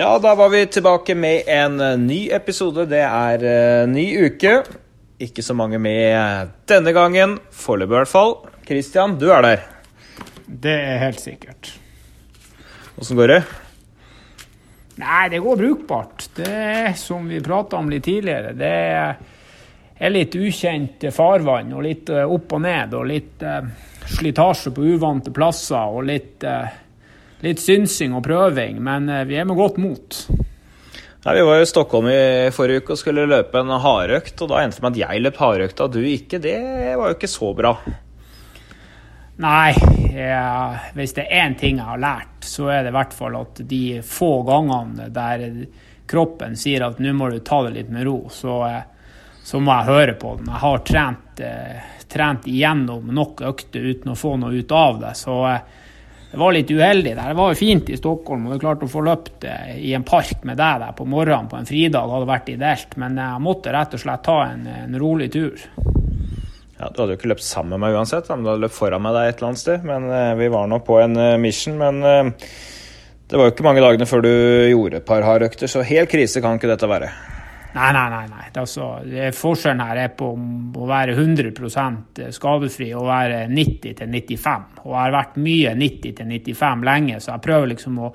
Ja, da var vi tilbake med en eh, ny episode. Det er uh, ny uke. Ikke så mange med denne gangen. Foreløpig, i hvert fall. Christian, du er der. Det er helt sikkert. Åssen går det? Nei, det går brukbart. Det som vi prata om litt tidligere. Det er litt ukjent farvann og litt eh, opp og ned. Og litt uh, slitasje på uvante plasser og litt uh, litt synsing og prøving, men eh, vi er med godt mot. Nei, vi var i Stockholm i forrige uke og skulle løpe en hardøkt, og da endte det med at jeg løp hardøkta, du ikke. Det var jo ikke så bra. Nei, jeg, hvis det er én ting jeg har lært, så er det i hvert fall at de få gangene der kroppen sier at nå må du ta det litt med ro, så, eh, så må jeg høre på den. Jeg har trent, eh, trent igjennom nok økter uten å få noe ut av det. så det var litt uheldig. der. Det var jo fint i Stockholm, og det klarte å få løpt eh, i en park med deg der på morgenen på en fridag hadde vært ideelt, men jeg måtte rett og slett ta en, en rolig tur. Ja, Du hadde jo ikke løpt sammen med meg uansett, men du hadde løpt foran meg der et eller annet sted. Men uh, vi var nå på en uh, mission. Men det var jo ikke mange dagene før du gjorde et par hardøkter, så helt krise kan ikke dette være. Nei, nei, nei. nei. Altså, forskjellen her er på å være 100% skadefri og være 90-95. Og jeg har vært mye 90-95 lenge, så jeg prøver liksom å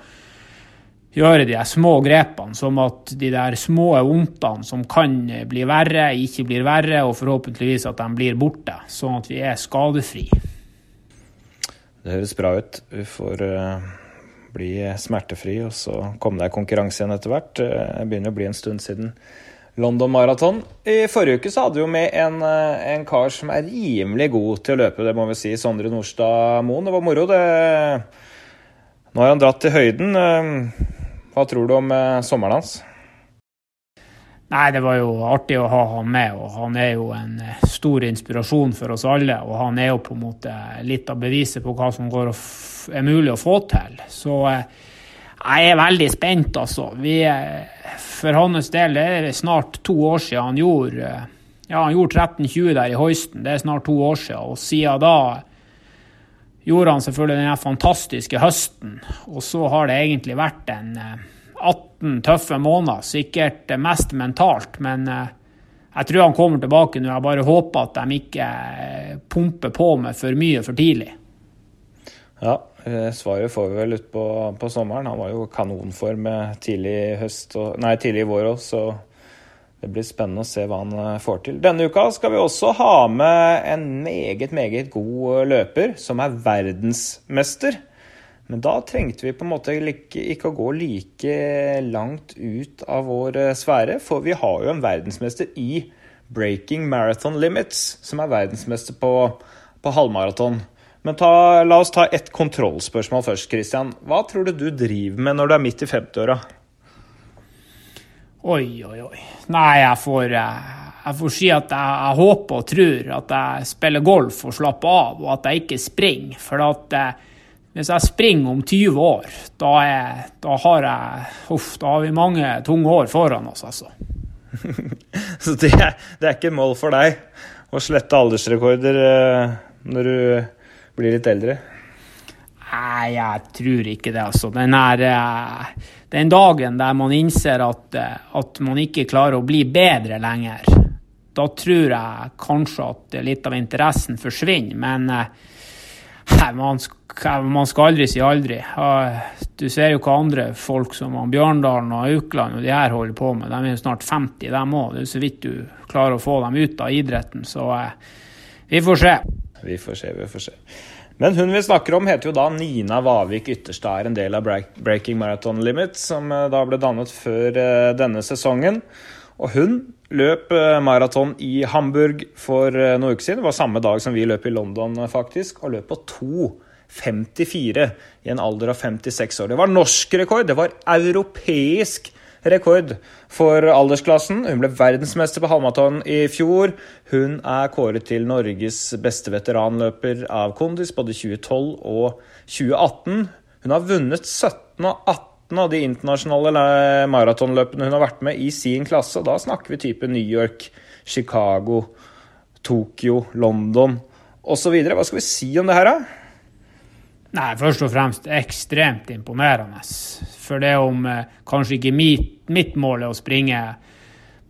gjøre de små grepene, som at de der små vondtene som kan bli verre, ikke blir verre, og forhåpentligvis at de blir borte, sånn at vi er skadefri. Det høres bra ut. Vi får uh, bli smertefri, og så komme deg konkurranse igjen etter hvert. Det begynner å bli en stund siden London Marathon. I forrige uke så hadde vi jo med en, eh, en, kar som er rimelig god til å løpe, det må vi si. Sondre Nordstad Moen. Det var moro, det. Nå har han dratt til høyden. Eh, hva tror du om eh, sommeren hans? Nei, det var jo artig å ha han med, og han er jo en stor inspirasjon for oss alle. Og han er jo på en måte litt av beviset på hva som går er mulig å få til. Så jeg er veldig spent, altså. Vi, for hans del det er snart to år siden han gjorde ja, han gjorde 13-20 der i Hoisten. Det er snart to år siden. Og siden da gjorde han selvfølgelig den fantastiske høsten. Og så har det egentlig vært en 18 eh, tøffe måneder. Sikkert mest mentalt, men eh, jeg tror han kommer tilbake nå. Jeg bare håper at de ikke eh, pumper på med for mye for tidlig. Ja, Eh, svaret får vi vel ut på, sommeren. Han var jo kanonform tidlig høst og, nei, tidlig i vår òg, så det blir spennende å se hva han eh, får til. Denne uka skal vi også ha med en meget, meget god løper som er verdensmester. Men da trengte vi på en måte ikke å gå like langt ut av vår eh, sfære, for vi har jo en verdensmester i breaking marathon limits, som er verdensmester på, på halvmaraton. Men ta, la oss ta et kontrollspørsmål først, Christian. Hva tror du du driver med når du er midt i 50-åra? Oi, oi, oi. Nei, jeg får, eh, jeg får si at jeg, jeg, håper og tror at jeg spiller golf og slapper av, og at jeg ikke springer. For at eh, hvis jeg springer om 20 år, da, er, da har jeg Uff, da har vi mange tunge år foran oss, altså. Så det, det, er ikke mål for deg å slette aldersrekorder eh, når du blir litt eldre? Nei, jeg tror ikke det, altså. Den, er, eh, den dagen der man innser at, eh, at, man ikke klarer å bli bedre lenger, da tror jeg kanskje at litt av interessen forsvinner. Men nei, man, skal, man skal aldri si aldri. Du ser jo hva andre folk som Bjørndalen og Aukland og de her holder på med. De er jo snart 50, dem òg. Det er så vidt du klarer å få dem ut av idretten. Så vi får se. Vi får se, vi får se. Men hun vi snakker om, heter jo da Nina Vavik Ytterstad, er en del av Breaking Marathon Limit, som eh, da ble dannet før eh, denne sesongen. Og hun løp eh, maraton i Hamburg for noen uker siden. Det var samme dag som vi løp i London, faktisk. Og løp på 2.54 i en alder av 56 år. Det var norsk rekord, det var europeisk rekord for aldersklassen. Hun ble verdensmester på halvmaraton i fjor. Hun er kåret til Norges beste veteranløper av kondis både 2012 og 2018. Hun har vunnet 17 og 18 av de internasjonale maratonløpene hun har vært med i sin klasse. Da snakker vi type New York, Chicago, Tokyo, London osv. Hva skal vi si om det her, da? Nei, først og fremst ekstremt imponerende. For det om eh, kanskje ikke mitt, mitt mål er å springe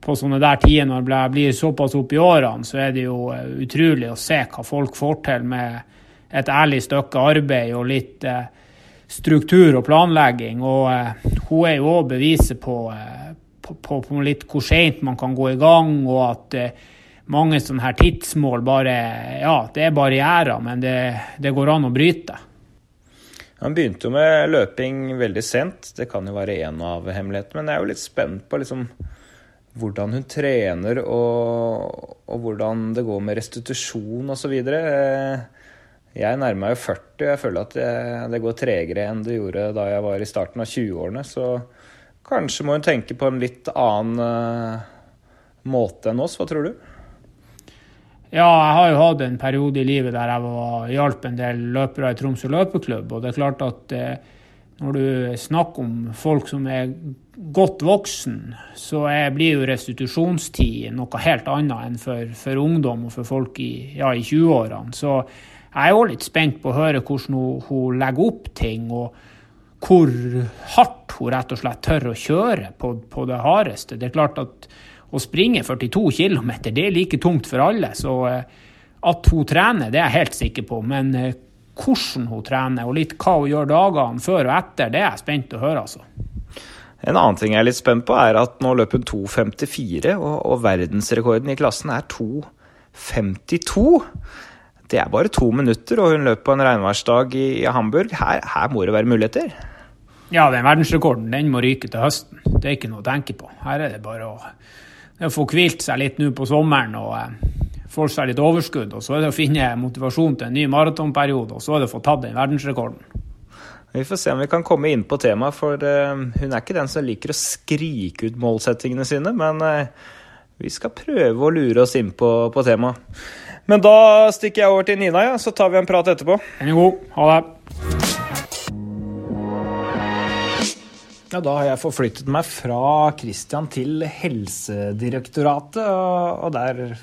på sånne der tider når jeg blir såpass opp i årene, så er det jo eh, utrolig å se hva folk får til med et ærlig stykke arbeid og litt eh, struktur og planlegging. Og eh, hun er jo òg beviset på, eh, på, på, på, litt hvor seint man kan gå i gang, og at eh, mange sånne her tidsmål bare Ja, det er barrierer, men det, det går an å bryte. Han begynte jo med løping veldig sent, det kan jo være en av hemmelighetene. Men jeg er jo litt spent på liksom hvordan hun trener og, og hvordan det går med restitusjon osv. Jeg nærmer meg jo 40, og jeg føler at det, det går tregere enn det gjorde da jeg var i starten av 20-årene. Så kanskje må hun tenke på en litt annen uh, måte enn oss. Hva tror du? Ja, jeg har jo hatt en periode i livet der jeg var, hjalp en del løpere i Tromsø løpeklubb. Og det er klart at eh, når du snakker om folk som er godt voksen, så er, blir jo restitusjonstid noe helt annet enn for, for ungdom og for folk i, ja, i 20-årene. Så jeg er òg litt spent på å høre hvordan hun, hun, legger opp ting, og hvor hardt hun rett og slett tør å kjøre på, på det hardeste. Det er klart at å springe 42 km, det er like tungt for alle. Så eh, at hun trener, det er jeg helt sikker på. Men eh, hvordan hun trener, og litt hva hun gjør dagene før og etter, det er jeg spent å høre, altså. En annen ting jeg er litt spent på, er at nå løper hun 2,54, og, og verdensrekorden i klassen er 2,52. Det er bare to minutter, og hun løper på en regnværsdag i, i Hamburg. Her, her, må det være muligheter? Ja, den verdensrekorden den må ryke til høsten. Det er ikke noe å tenke på. Her er det bare å det å få hvilt seg litt nå på sommeren og eh, få seg litt overskudd. Og så er det å finne motivasjon til en ny maratonperiode, og så er det å få tatt den verdensrekorden. Vi får se om vi kan komme inn på temaet, for uh, hun er ikke den som liker å skrike ut målsettingene sine. Men uh, vi skal prøve å lure oss inn på, på temaet. Men da stikker jeg over til Nina, ja, så tar vi en prat etterpå. Den er god. Ha det. Ja, da har jeg forflyttet meg fra Christian til Helsedirektoratet, og der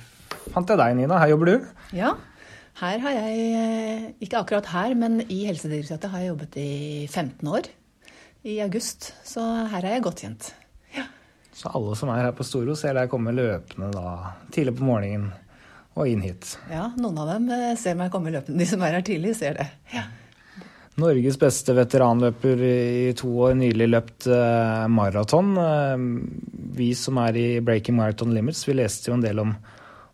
fant jeg deg, Nina. Her jobber du? Ja, her har jeg eh, Ikke akkurat her, men i Helsedirektoratet har jeg jobbet i 15 år. I august. Så her er jeg godt kjent. Ja. Så alle som er her på Storo, ser deg komme løpende da tidlig på morgenen og inn hit? Ja, noen av dem eh, ser meg komme løpende. De som er her tidlig, ser det. Ja. Norges beste veteranløper i to år, nylig løpt eh, maraton. Eh, vi som er i Breaking Marathon Limits, vi leste jo en del om,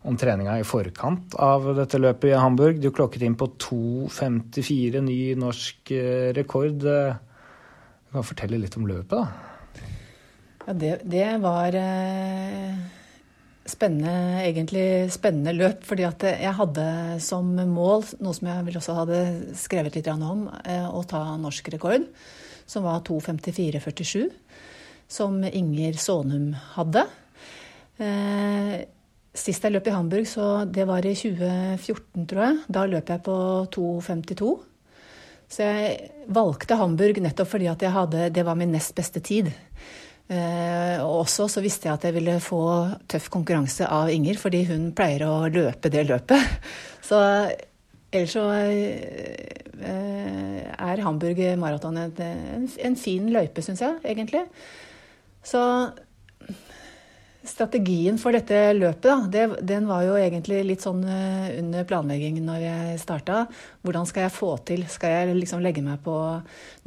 om treninga i forkant av dette løpet i Hamburg. Du klokket inn på 2,54, ny norsk eh, rekord. Du kan fortelle litt om løpet, da? Ja, det, det var eh spennende, egentlig spennende løp. Fordi at jeg hadde som mål, noe som jeg vel også hadde skrevet litt om, eh, å ta norsk rekord, som var 2.54,47. Som Inger Sånum hadde. Eh, sist jeg løp i Hamburg, så det var i 2014, tror jeg. Da løp jeg på 2.52. Så jeg valgte Hamburg nettopp fordi at hadde, det var min nest beste tid. Eh, og også så visste jeg at jeg ville få tøff konkurranse av Inger, fordi hun pleier å løpe det løpet. Så ellers så eh, er Hamburg maraton en, en fin løype, syns jeg, egentlig. Så Strategien for dette løpet det, den var jo egentlig litt sånn eh, under planleggingen når jeg starta. Hvordan skal jeg få til Skal jeg liksom legge meg på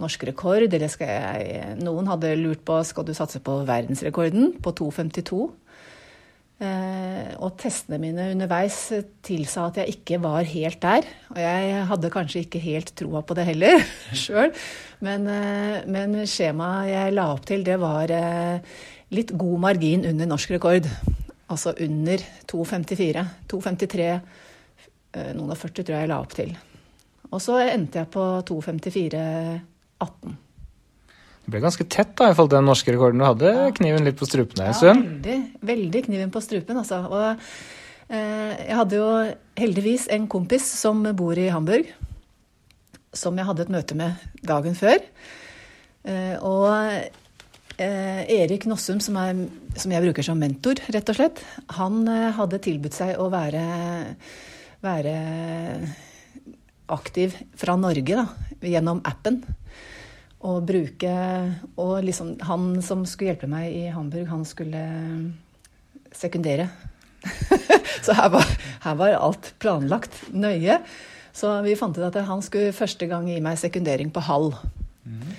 norsk rekord, eller skal jeg Noen hadde lurt på skal du satse på verdensrekorden på 2,52. Eh, og testene mine underveis tilsa at jeg ikke var helt der. Og jeg hadde kanskje ikke helt troa på det heller sjøl. Men, eh, men skjemaet jeg la opp til, det var litt god margin under norsk rekord. Altså under 2,54. 2,53, eh, noen og 40 tror jeg jeg la opp til. Og så endte jeg på 2,54,18. Det ble ganske tett da, i forhold til den norske rekorden du hadde. Ja. Kniven litt på strupen en stund. Ja, veldig, veldig kniven på strupen, altså. Og eh, jeg hadde jo heldigvis en kompis som bor i Hamburg, som jeg hadde et møte med dagen før. Eh, og Erik Nossum, som, er, som, jeg bruker som mentor, rett og slett, han eh, hadde tilbudt seg å være, være aktiv fra Norge da, gjennom appen. Og bruke Og liksom han som skulle hjelpe meg i Hamburg, han skulle sekundere. så her var, her var, alt planlagt nøye. Så vi fant ut at han skulle første gang gi meg sekundering på halv. Mm.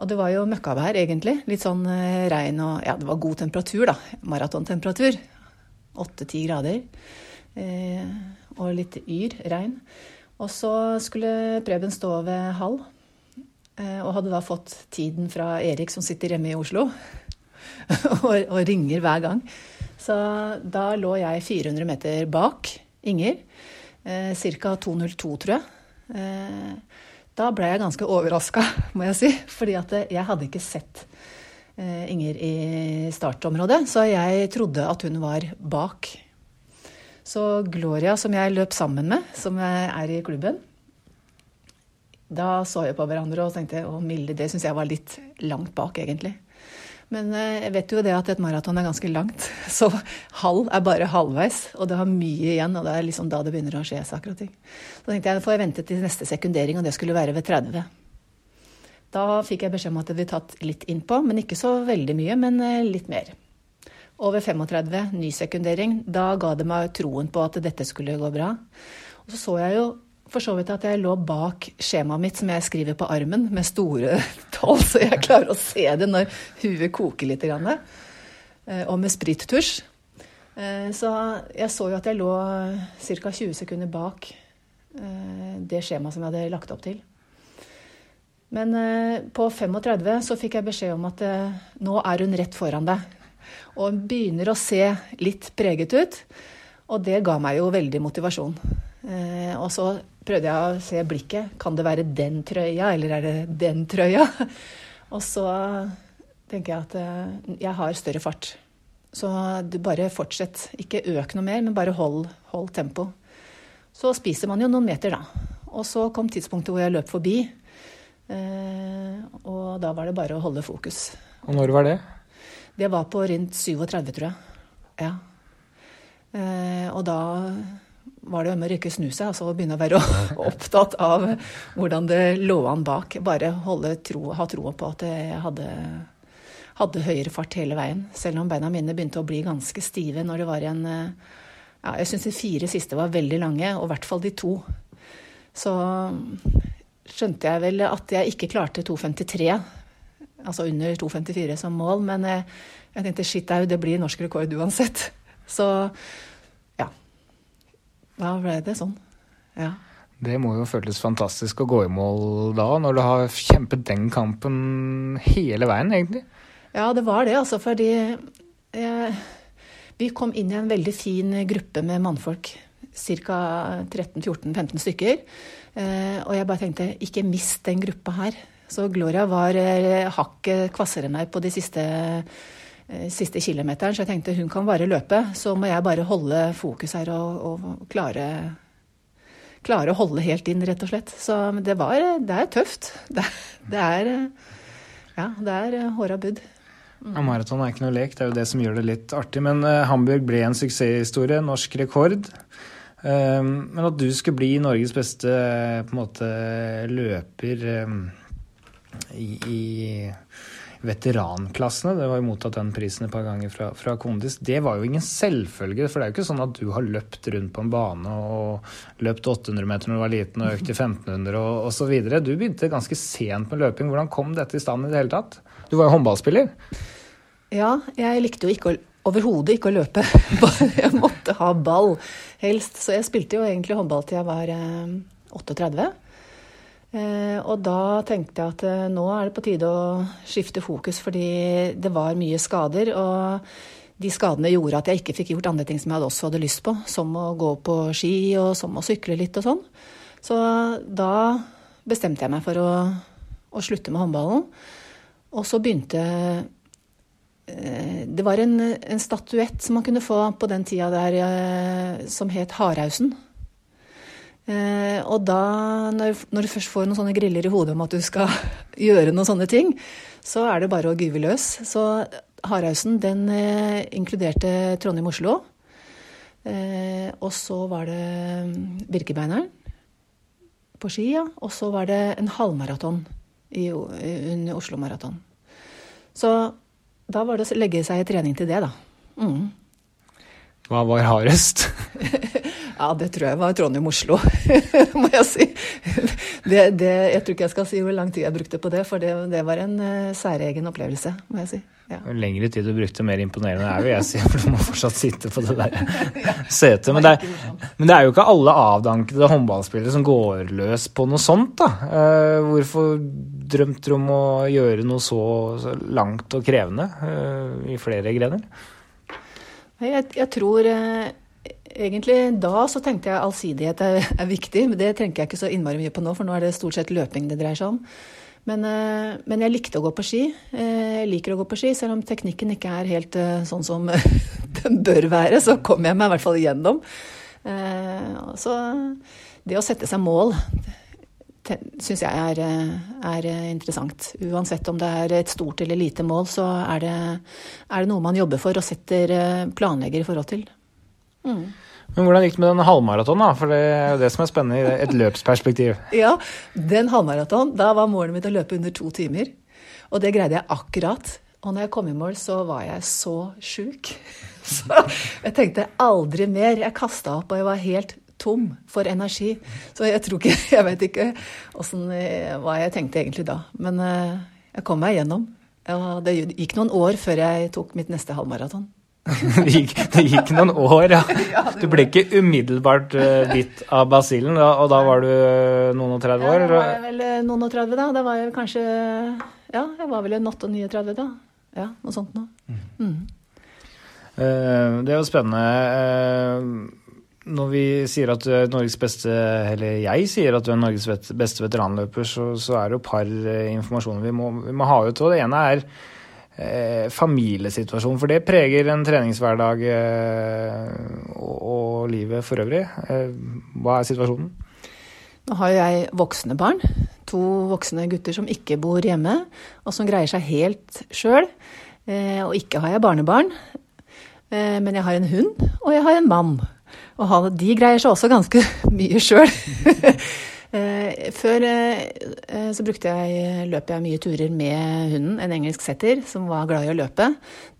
Og det var jo møkkavær, egentlig. Litt sånn eh, regn og Ja, det var god temperatur, da. Maratontemperatur. Åtte-ti grader. Eh, og litt yr regn. Og så skulle Preben stå ved halv. Eh, og hadde da fått tiden fra Erik, som sitter hjemme i Oslo. og, og ringer hver gang. Så da lå jeg 400 meter bak Inger. Eh, Ca. 2.02, tror jeg. Eh, da ble jeg ganske overraska, må jeg si. Fordi at jeg hadde ikke sett eh, Inger i startområdet. Så jeg trodde at hun var bak. Så Gloria, som jeg løp sammen med, som er i klubben Da så jeg på hverandre og tenkte å Milde, det syns jeg var litt langt bak, egentlig. Men eh, jeg vet jo det at et maraton er ganske langt. Så halv er bare halvveis, og det har mye igjen. Og det er liksom da det begynner å skje saker og ting. Så tenkte jeg får jeg vente til neste sekundering, og det skulle være ved 30. Da fikk jeg beskjed om at det ville tatt litt innpå, men ikke så veldig mye, men eh, litt mer. Og ved 35, ny sekundering, da ga det meg troen på at dette skulle gå bra. Og så så jeg jo for så vidt at jeg lå bak skjemaet mitt som jeg skriver på armen, med store tall, så jeg klarer å se det når huet koker litt. Eh, og med sprittusj. Eh, så jeg så jo at jeg lå ca. 20 sekunder bak eh, det skjemaet som jeg hadde lagt opp til. Men på 35 så fikk jeg beskjed om at nå er hun rett foran deg. Og hun begynner å se litt preget ut. Og det ga meg jo veldig motivasjon. og så prøvde jeg å se blikket. Kan det være den trøya, eller er det den trøya? Og så tenker jeg at eh, jeg har større fart. Så du bare fortsett. Ikke øk noe mer, men bare hold, hold tempo. Så spiser man jo noen meter, da. Og så kom tidspunktet hvor jeg løp forbi. Eh, og da var det bare å holde fokus. Og når var det? Det var på rundt 37, tror jeg. Ja. Eh, og da var det med å rykke snu seg altså begynne å være opptatt av hvordan det lå an bak. Bare tro, ha troa på at jeg hadde, hadde, høyere fart hele veien. Selv om beina mine begynte å bli ganske stive når det var en ja, Jeg syns de fire siste var veldig lange, og i hvert fall de to. Så skjønte jeg vel at jeg ikke klarte 2,53, altså under 2,54 som mål. Men jeg, jeg tenkte shit au, det blir norsk rekord uansett. Så da ble det sånn. Ja. Det må jo føles fantastisk å gå i mål da, når du har kjempet den kampen hele veien, egentlig? Ja, det var det, altså. Fordi jeg, vi kom inn i en veldig fin gruppe med mannfolk. Ca. 13-14-15 stykker. Eh, og jeg bare tenkte, ikke mist den gruppa her. Så Gloria var eh, hakket kvassere enn meg på de siste Eh, siste kilometeren, så jeg tenkte hun kan bare løpe. Så må jeg bare holde fokus her og, og klare, klare, å holde helt inn, rett og slett. Så det var Det er tøft. Det, det er Ja, det er håra budd. Mm. Ja, maraton er ikke noe lek, det er jo det som gjør det litt artig. Men uh, Hamburg ble en suksesshistorie, norsk rekord. Men at du skulle bli Norges beste på en måte løper i, i veteranklassene. Det var jo mottatt den prisen et par ganger fra, fra, Kondis. Det var jo ingen selvfølge. For det er jo ikke sånn at du har løpt rundt på en bane og løpt 800 meter når du var liten og økt til 1500 og osv. Du begynte ganske sent med løping. Hvordan kom dette i stand i det hele tatt? Du var jo håndballspiller. Ja, jeg likte jo ikke å overhodet ikke å løpe. Jeg måtte ha ball, helst. Så jeg spilte jo egentlig håndball til jeg var 38. Eh, og da tenkte jeg at eh, nå er det på tide å skifte fokus, fordi det var mye skader. Og de skadene gjorde at jeg ikke fikk gjort andre ting som jeg også hadde lyst på, som å gå på ski og som å sykle litt og sånn. Så da bestemte jeg meg for å, å slutte med håndballen. Og så begynte eh, Det var en, en statuett som man kunne få på den tida der som het Hardhausen. Eh, og da, når, når, du først får noen sånne griller i hodet om at du skal gjøre noen sånne ting, så er det bare å gyve løs. Så Harhausen den eh, inkluderte Trondheim-Oslo. Eh, og så var det mm, Birkebeineren på ski, ja. Og så var det en halvmaraton under Oslo Maraton. Så da var det å legge seg i trening til det, da. Mm. Hva var hardest? ja, det tror jeg var Trondheim-Oslo, må jeg si. Det, det, jeg tror ikke jeg skal si hvor lang tid jeg brukte på det, for det, det var en uh, særegen opplevelse, må jeg si. Ja. Jo lengre tid du brukte, mer imponerende er jo jeg, sier, for du må fortsatt sitte på det der setet. Men det, men det er jo ikke alle avdankede håndballspillere som går løs på noe sånt, da. Uh, hvorfor drømte du om å gjøre noe så, så langt og krevende uh, i flere grener? Jeg, jeg tror egentlig da så tenkte jeg allsidighet er, er, viktig. Men det tenker jeg ikke så innmari mye på nå, for nå er det stort sett løping det dreier seg om. Men, eh, men jeg likte å gå på ski. Eh, jeg liker å gå på ski, selv om teknikken ikke er helt eh, sånn som den bør være. Så kom jeg meg i hvert fall igjennom. Så det å sette seg mål syns jeg er, er, interessant. Uansett om det er et stort eller lite mål, så er det, er det noe man jobber for og setter planlegger i forhold til. Mm. Men hvordan gikk det med den halvmaratonen, da? For det er jo det som er spennende i et løpsperspektiv. ja, den halvmaraton, da var målet mitt å løpe under to timer. Og det greide jeg akkurat. Og når jeg kom i mål, så var jeg så sjuk. Så jeg tenkte aldri mer. Jeg kasta opp, og jeg var helt tom for energi. Så jeg tror ikke Jeg vet ikke hvordan, eh, hva jeg tenkte egentlig da. Men eh, jeg kom meg gjennom. Ja, det gikk noen år før jeg tok mitt neste halvmaraton. det, gikk, det, gikk, noen år, ja. Du ble ikke umiddelbart uh, bitt av basillen, og da var du noen og 30 år? Ja, da var jeg vel noen og 30 da. Da var jeg kanskje Ja, jeg var vel en 38 da. Ja, noe sånt noe. Mm. Mm. Det er jo spennende. Når vi sier at du er Norges beste, eller jeg sier at du er Norges beste veteranløper, så, så er det jo et par eh, informasjoner vi må, vi må ha ut. Og det ene er eh, familiesituasjonen, for det preger en treningshverdag eh, og, og, livet for øvrig. Eh, hva er situasjonen? Nå har jeg voksne barn. To voksne gutter som ikke bor hjemme, og som greier seg helt sjøl. Eh, og ikke har jeg barnebarn. Eh, men jeg har en hund, og jeg har en mann. Og de greier seg også ganske mye sjøl. Eh, før eh, så brukte jeg, løp jeg mye turer med hunden, en engelsk setter, som var glad i å løpe.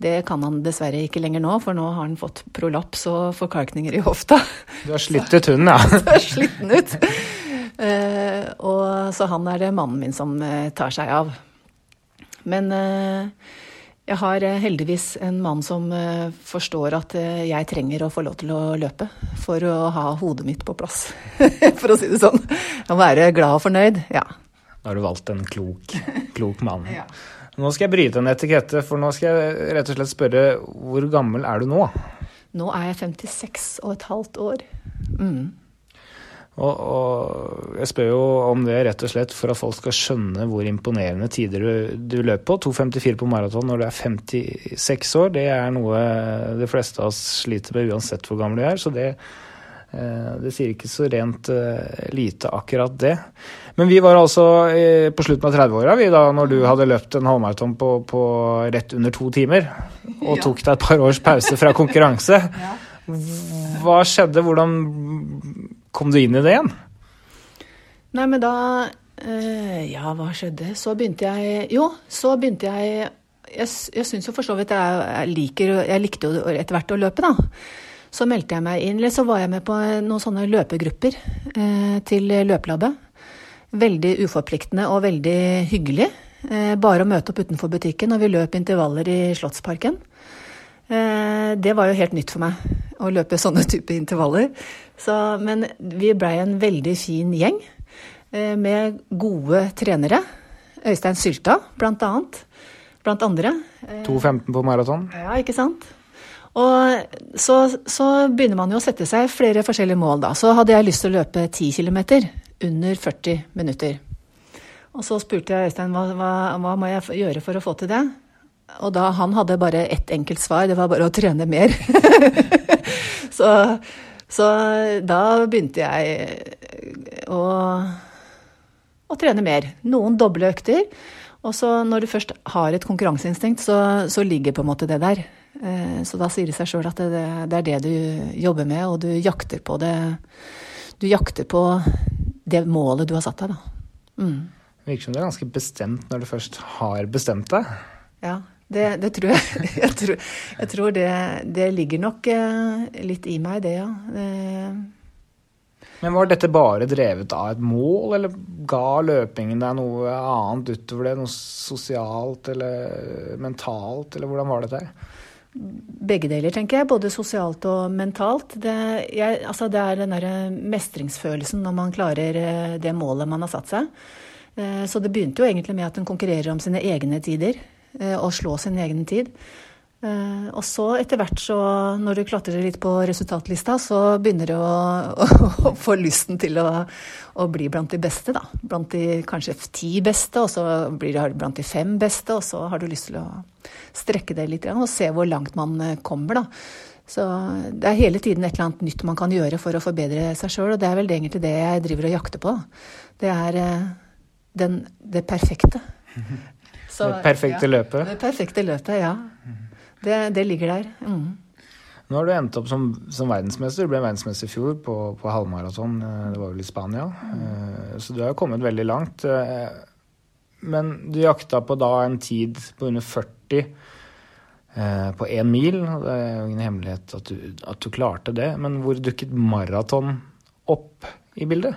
Det kan han dessverre ikke lenger nå, for nå har han fått prolaps og forkalkninger i hofta. Du har slitt ut hunden, ja? Du har slitt den ut. Eh, og, så han er det mannen min som tar seg av. Men jeg har eh, heldigvis en mann som eh, forstår at eh, jeg trenger å få lov til å løpe for å ha hodet mitt på plass, for å si det sånn. Jeg må være glad og fornøyd, ja. Da har du valgt en klok, klok mann. ja. Nå skal jeg bryte en etikette, for nå skal jeg rett og slett spørre hvor gammel er du nå? Nå er jeg 56 og et halvt år. Mm. Og, og, jeg spør jo om det rett og slett for at folk skal skjønne hvor imponerende tider du, du løper på. 2,54 på maraton når du er 56 år, det er noe de fleste av oss sliter med uansett hvor gammel du er. Så det, eh, det sier ikke så rent eh, lite, akkurat det. Men vi var altså på slutten av 30-åra vi da når du hadde løpt en halvmaraton på, på, rett under to timer. Og tok deg et par års pause fra konkurranse. Hva skjedde? Hvordan kom du inn i det igjen? Nei, men da øh, Ja, hva skjedde? Så begynte jeg Jo, så begynte jeg Jeg, jeg syns jo for så vidt jeg, jeg, liker Jeg likte jo etter hvert å løpe, da. Så meldte jeg meg inn, eller så var jeg med på noen sånne løpegrupper eh, til løpelabbet. Veldig uforpliktende og veldig hyggelig. Eh, bare å møte opp utenfor butikken, og vi løp intervaller i Slottsparken. Eh, det var jo helt nytt for meg, å løpe sånne type intervaller. Så, men vi blei en veldig fin gjeng eh, med gode trenere. Øystein Sylta, blant annet. Blant andre. 2,15 på maraton? Ja, ikke sant. Og så, så, begynner man jo å sette seg flere forskjellige mål, da. Så hadde jeg lyst til å løpe 10 km under 40 minutter. Og så spurte jeg Øystein hva, hva, hva må jeg gjøre for å få til det. Og da han hadde bare ett enkelt svar, det var bare å trene mer. så så da begynte jeg å, å trene mer. Noen doble økter. Og så når du først har et konkurranseinstinkt, så, så, ligger på en måte det der. Eh, så da sier det seg sjøl at det, det, er det du jobber med, og du jakter på det Du jakter på det målet du har satt deg, da. Mm. Virker som du er ganske bestemt når du først har bestemt deg. Ja, det, det tror jeg. Jeg tror, jeg tror det, det, ligger nok eh, litt i meg, det, ja. Men var dette bare drevet av et mål, eller ga løpingen deg noe annet utover det? Noe sosialt eller mentalt, eller hvordan var dette? Begge deler, tenker jeg. Både sosialt og mentalt. Det, jeg, altså det er den derre mestringsfølelsen når man klarer eh, det målet man har satt seg. Eh, så det begynte jo egentlig med at en konkurrerer om sine egne tider, eh, og slå sin egen tid. Eh, og så etter hvert, så når du klatrer litt på resultatlista, så begynner du å, å, få lysten til å, å, bli blant de beste, da. Blant de kanskje ti beste, og så blir du blant de fem beste, og så har du lyst til å strekke det litt og se hvor langt man kommer, da. Så det er hele tiden et eller annet nytt man kan gjøre for å forbedre seg sjøl, og det er vel egentlig det jeg driver og jakter på. Det er den, det perfekte. Så, det perfekte ja, løpet? Det perfekte løpet, ja. Det, det ligger der. Mm. Nå har du endt opp som, som, verdensmester. Du ble verdensmester i fjor på, på halvmaraton. Eh, det var vel i Spania. Mm. Så du har kommet veldig langt. Eh, men du jakta på da en tid på under 40 på én mil. Det er jo ingen hemmelighet at du, at du klarte det. Men hvor dukket maraton opp i bildet?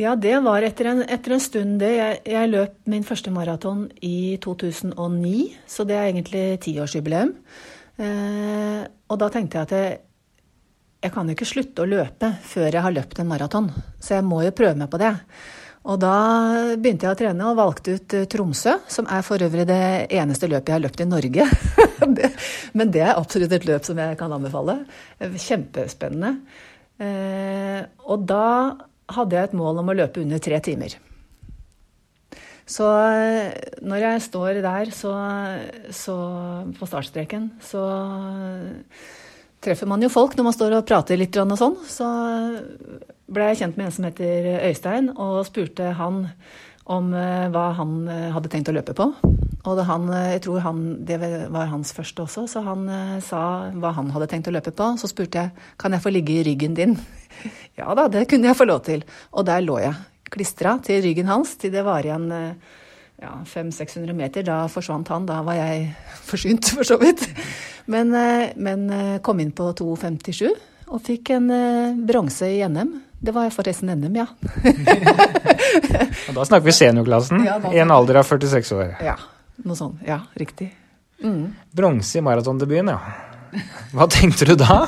Ja, det var etter en, etter en stund, det. Jeg, jeg, løp min første maraton i 2009, så det er egentlig tiårsjubileum. Eh, og da tenkte jeg at jeg, jeg kan jo ikke slutte å løpe før jeg har løpt en maraton, så jeg må jo prøve meg på det. Og da begynte jeg å trene og valgte ut eh, Tromsø, som er for øvrig det eneste løpet jeg har løpt i Norge. men det er absolutt et løp som jeg kan anbefale. Kjempespennende. Eh, og da hadde jeg et mål om å løpe under tre timer. Så eh, når jeg står der så, så på startstreken, så treffer man jo folk når man står og prater litt og sånn. Så ble jeg kjent med en som heter Øystein, og spurte han om eh, hva han eh, hadde tenkt å løpe på. Og han, jeg tror han, det var hans første også, så han sa hva han hadde tenkt å løpe på. Så spurte jeg kan jeg få ligge i ryggen din ja da, det kunne jeg få lov til. Og der lå jeg klistra til ryggen hans til det var igjen eh, ja, 500-600 meter. Da forsvant han. Da var jeg forsynt, for så vidt. Men, eh, men eh, kom inn på 2,57 og fikk en bronse i NM. Det var forresten NM, ja. og da snakker vi seniorklassen ja, i en alder av 46 år. Ja, noe sånt. Ja, riktig. Mm. Bronse i maratondebuten, ja. Hva tenkte du da?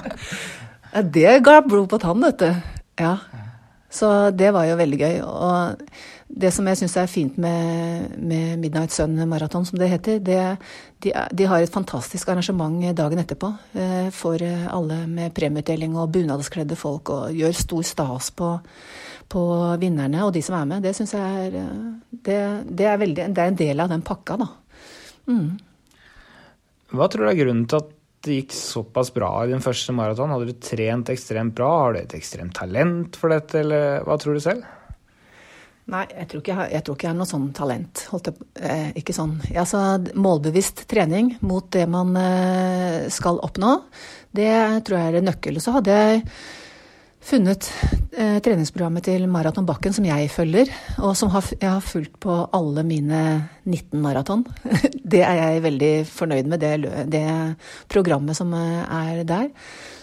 Det ga blod på tann, vet du. Ja. Så det var jo veldig gøy. Og det som jeg syns er fint med, med, Midnight Sun Marathon, som det heter, det, de, de, har et fantastisk arrangement dagen etterpå eh, for alle med premieutdeling og bunadskledde folk, og gjør stor stas på, på vinnerne og de som er med. Det syns jeg er eh, det, det, er veldig, det er en del av den pakka, da. Mm. Hva tror du er grunnen til at det gikk såpass bra i den første maraton? Hadde du trent ekstremt bra? Har du et ekstremt talent for dette, eller hva tror du selv? Nei, jeg tror ikke jeg, jeg, tror ikke jeg har noe sånn talent. Holdt jeg, eh, ikke sånn. Altså, målbevisst trening mot det man eh, skal oppnå, det tror jeg er nøkkel. Så hadde jeg funnet eh, treningsprogrammet til Maraton Bakken som jeg følger, og som har, jeg har fulgt på alle mine 19 maraton. Det er jeg veldig fornøyd med, det, det programmet som eh, er der.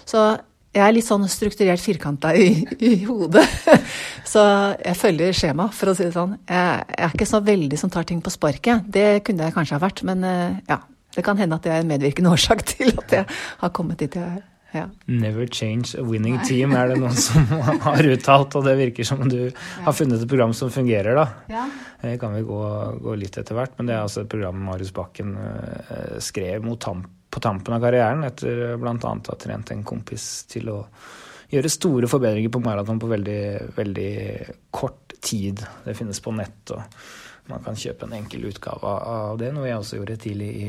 Så jeg er litt sånn strukturert firkanta i, i, hodet. Så jeg følger skjema, for å si det sånn. Jeg, jeg er ikke så veldig som tar ting på sparket. Det kunne jeg kanskje ha vært, men eh, ja. Det kan hende at det er en medvirkende årsak til at jeg har kommet dit jeg er. Ja. Never change a winning Nei. team, er det noen som har uttalt. Og det virker som du ja. har funnet et program som fungerer, da. Ja. Det kan vi gå, gå, litt etter hvert. Men det er altså et program Marius Bakken uh, skrev tamp, på tampen av karrieren, etter bl.a. å ha trent en kompis til å gjøre store forbedringer på maraton på veldig, veldig kort tid. Det finnes på nett. og man kan kjøpe en enkel utgave av det, noe jeg også gjorde tidlig i,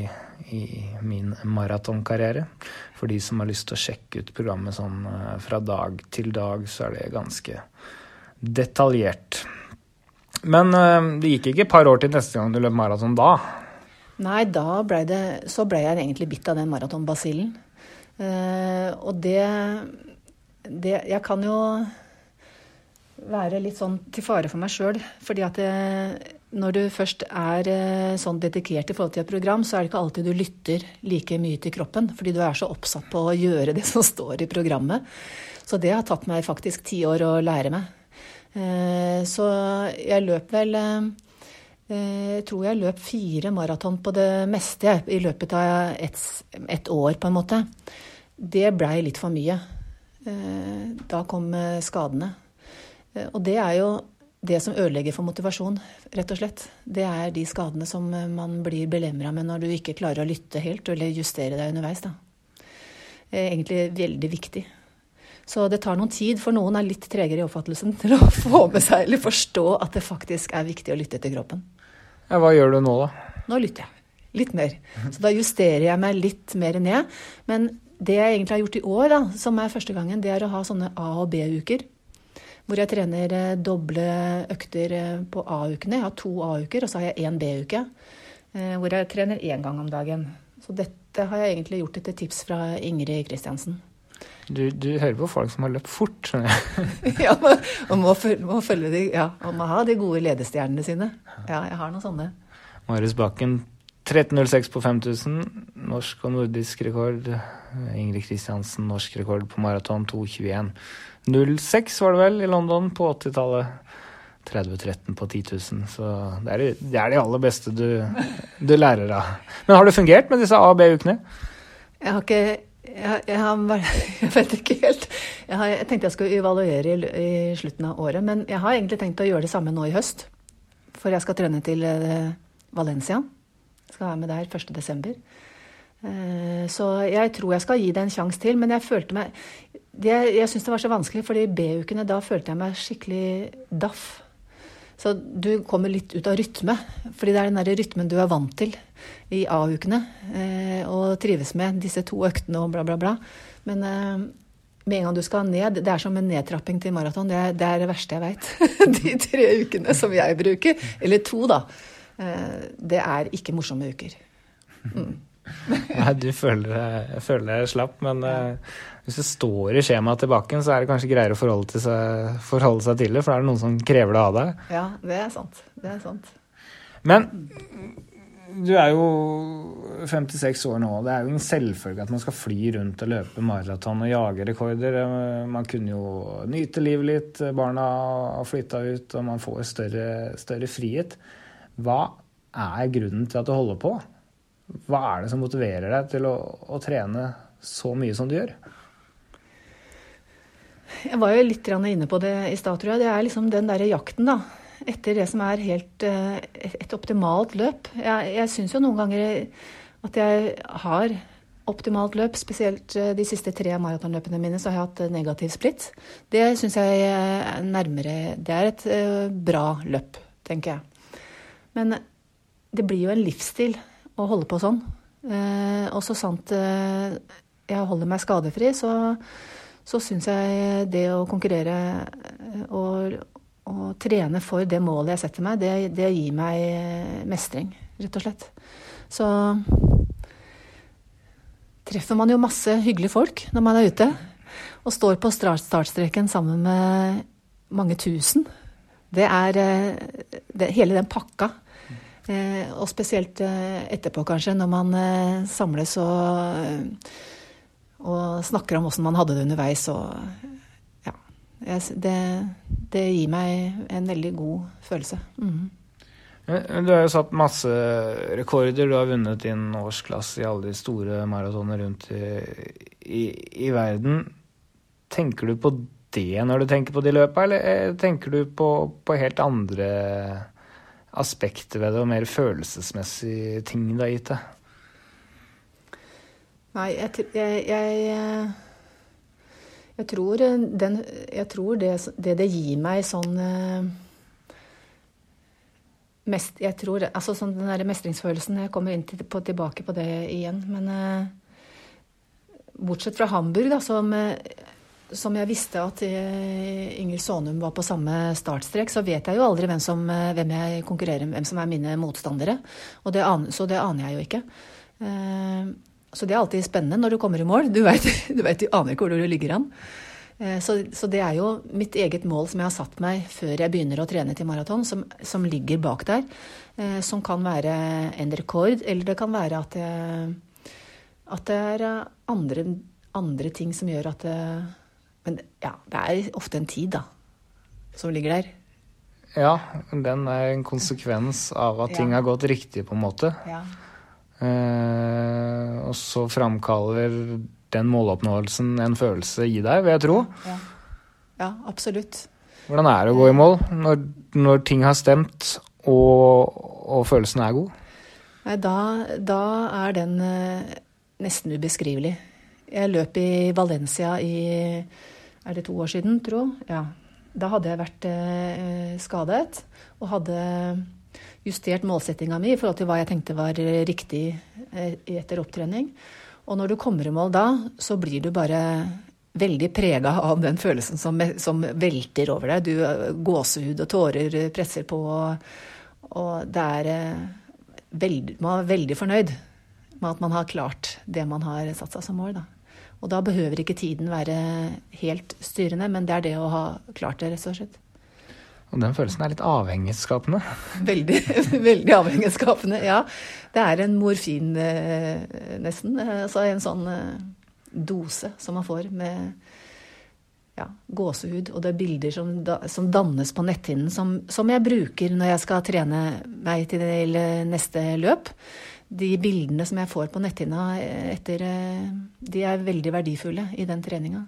i min maratonkarriere. For de som har lyst til å sjekke ut programmet sånn eh, fra dag til dag, så er det ganske detaljert. Men eh, det gikk ikke et par år til neste gang du løp maraton da? Nei, da ble det Så ble jeg egentlig bitt av den maratonbasillen. Uh, og det, det Jeg kan jo være litt sånn til fare for meg sjøl. Fordi at det, når du først er eh, sånn dedikert i forhold til et program, så er det ikke alltid du lytter like mye til kroppen. Fordi du er så oppsatt på å gjøre det som står i programmet. Så det har tatt meg faktisk ti år å lære meg. Eh, så jeg løp vel eh, Jeg tror jeg løp fire maraton på det meste i løpet av et, et år, på en måte. Det blei litt for mye. Da kom skadene. Eh, og det er jo det som ødelegger for motivasjon, rett og slett. Det er de skadene som eh, man blir belemra med når du ikke klarer å lytte helt eller justere deg underveis. Da. er egentlig veldig viktig. Så det tar noen tid, for noen er litt tregere i oppfattelsen til å få med seg eller forstå at det faktisk er viktig å lytte til kroppen. Ja, hva gjør du nå, da? Nå lytter jeg. Litt mer. Så da justerer jeg meg litt mer ned. Men det jeg egentlig har gjort i år, da, som er første gangen, det er å ha sånne A- og B-uker hvor jeg trener eh, doble økter eh, på A-ukene. Jeg har to A-uker, og så har jeg én B-uke, eh, hvor jeg trener én gang om dagen. Så dette har jeg egentlig gjort etter tips fra Ingrid Kristiansen. Du, du, hører på folk som har løpt fort, skjønner jeg. ja, og må, må, følge de, ja, og må ha de gode ledestjernene sine. Ja, jeg har noen sånne. Marius Bakken, 13.06 på 5000. Norsk og nordisk rekord. Ingrid Kristiansen, norsk rekord på maraton 2.21. 06 var det vel i London på 80-tallet. 30-13 på 10 000. Så det er, det er de aller beste du, du, lærer av. Men har det fungert med disse A- og B-ukene? Jeg har ikke jeg, jeg, har, jeg, vet ikke helt. Jeg, har, jeg, tenkte jeg skulle evaluere i, i, slutten av året. Men jeg har egentlig tenkt å gjøre det samme nå i høst. For jeg skal trene til uh, Valencia. Jeg skal være med der 1.12. Uh, så jeg tror jeg skal gi det en sjanse til. Men jeg følte meg det, jeg syns det var så vanskelig, fordi B-ukene da følte jeg meg skikkelig daff. Så du kommer litt ut av rytme, fordi det er den der rytmen du er vant til i A-ukene. Eh, og trives med disse to øktene og bla, bla, bla. Men eh, med en gang du skal ned, det er som en nedtrapping til maraton. Det, det, er det verste jeg veit. De tre ukene som jeg bruker, eller to, da. Eh, det er ikke morsomme uker. Mm. Nei, du føler, føler deg slapp, men ja. Hvis det står i skjemaet til bakken, så er det kanskje greiere å forholde, seg, forholde seg til det, for da er det noen som krever det av deg. Ja, det er sant. Det er sant. Men du er jo 56 år nå. Det er jo en selvfølge at man skal fly rundt og løpe maraton og jage rekorder. Man kunne jo nyte livet litt. Barna har flytta ut, og man får større, større frihet. Hva er grunnen til at du holder på? Hva er det som motiverer deg til å, å trene så mye som du gjør? Jeg var jo litt inne på det i stad, tror jeg. Det er liksom den derre jakten, da. Etter det som er helt eh, et optimalt løp. Jeg, jeg syns jo noen ganger at jeg har optimalt løp. Spesielt eh, de siste tre maratonløpene mine så har jeg hatt negativ splitt. Det syns jeg er nærmere Det er et eh, bra løp, tenker jeg. Men det blir jo en livsstil å holde på sånn. Og så sant jeg holder meg skadefri, så så syns jeg det å konkurrere eh, og, og, trene for det målet jeg setter meg, det, det, gir meg mestring, rett og slett. Så treffer man jo masse hyggelige folk når man er ute. Og står på startstreken sammen med mange tusen. Det er eh, det, hele den pakka. Eh, og spesielt etterpå, kanskje, når man samles og og snakker om åssen man hadde det underveis. Og ja. Det, det, gir meg en veldig god følelse. Mm. Du har jo satt masse rekorder. Du har vunnet din årsklasse i alle de store maratonene rundt i, i, i, verden. Tenker du på det når du tenker på de løpa, eller eh, tenker du på, på helt andre aspekter ved det, og mer følelsesmessige ting det har gitt deg? Nei, jeg, jeg, jeg, jeg tror, den, jeg tror det, det, det gir meg sånn eh, mest, Jeg tror Altså sånn den derre mestringsfølelsen Jeg kommer til, på, tilbake på det igjen. Men bortsett fra Hamburg, da, som, som jeg visste at Inger Sonum var på samme startstrek, så vet jeg jo aldri hvem, som, hvem jeg konkurrerer med, hvem som er mine motstandere. Det så det aner jeg jo ikke. Uh, så det er alltid spennende når du kommer i mål. Du vet, du, vet, du aner ikke hvor du ligger an. Eh, så, så, det er jo mitt eget mål som jeg har satt meg før jeg begynner å trene til maraton, som, som, ligger bak der. Eh, som kan være en rekord, eller det kan være at, jeg, at det er andre, andre, ting som gjør at det, Men ja, det er ofte en tid, da, som ligger der. Ja, den er en konsekvens av at ting ja. har gått riktig, på en måte. Ja. Eh, og så framkaller den måloppnåelsen en følelse i deg, vil jeg tro. Ja, ja absolutt. Hvordan er det å gå i mål når, når ting har stemt og, og, følelsen er god? Nei, da, da er den eh, nesten ubeskrivelig. Jeg løp i Valencia i Er det to år siden, tro? Ja. Da hadde jeg vært eh, skadet og hadde justert målsettinga mi i forhold til hva jeg tenkte var riktig eh, etter opptrening. Og når du kommer i mål da, så blir du bare veldig prega av den følelsen som, som, velter over deg. Du, eh, gåsehud og tårer presser på, og, og det er veld, Man er veldig fornøyd med at man har klart det man har satt seg som mål. Da. Og da behøver ikke tiden være helt styrende, men det er det å ha klart det, rett og slett. Og den følelsen er litt avhengighetsskapende? Veldig, veldig avhengighetsskapende, ja. Det er en morfin, eh, nesten. Altså en sånn eh, dose som man får med ja, gåsehud. Og det er bilder som, som dannes på netthinnen, som, som, jeg bruker når jeg skal trene meg til neste løp. De bildene som jeg får på netthinna etter De er veldig verdifulle i den treninga.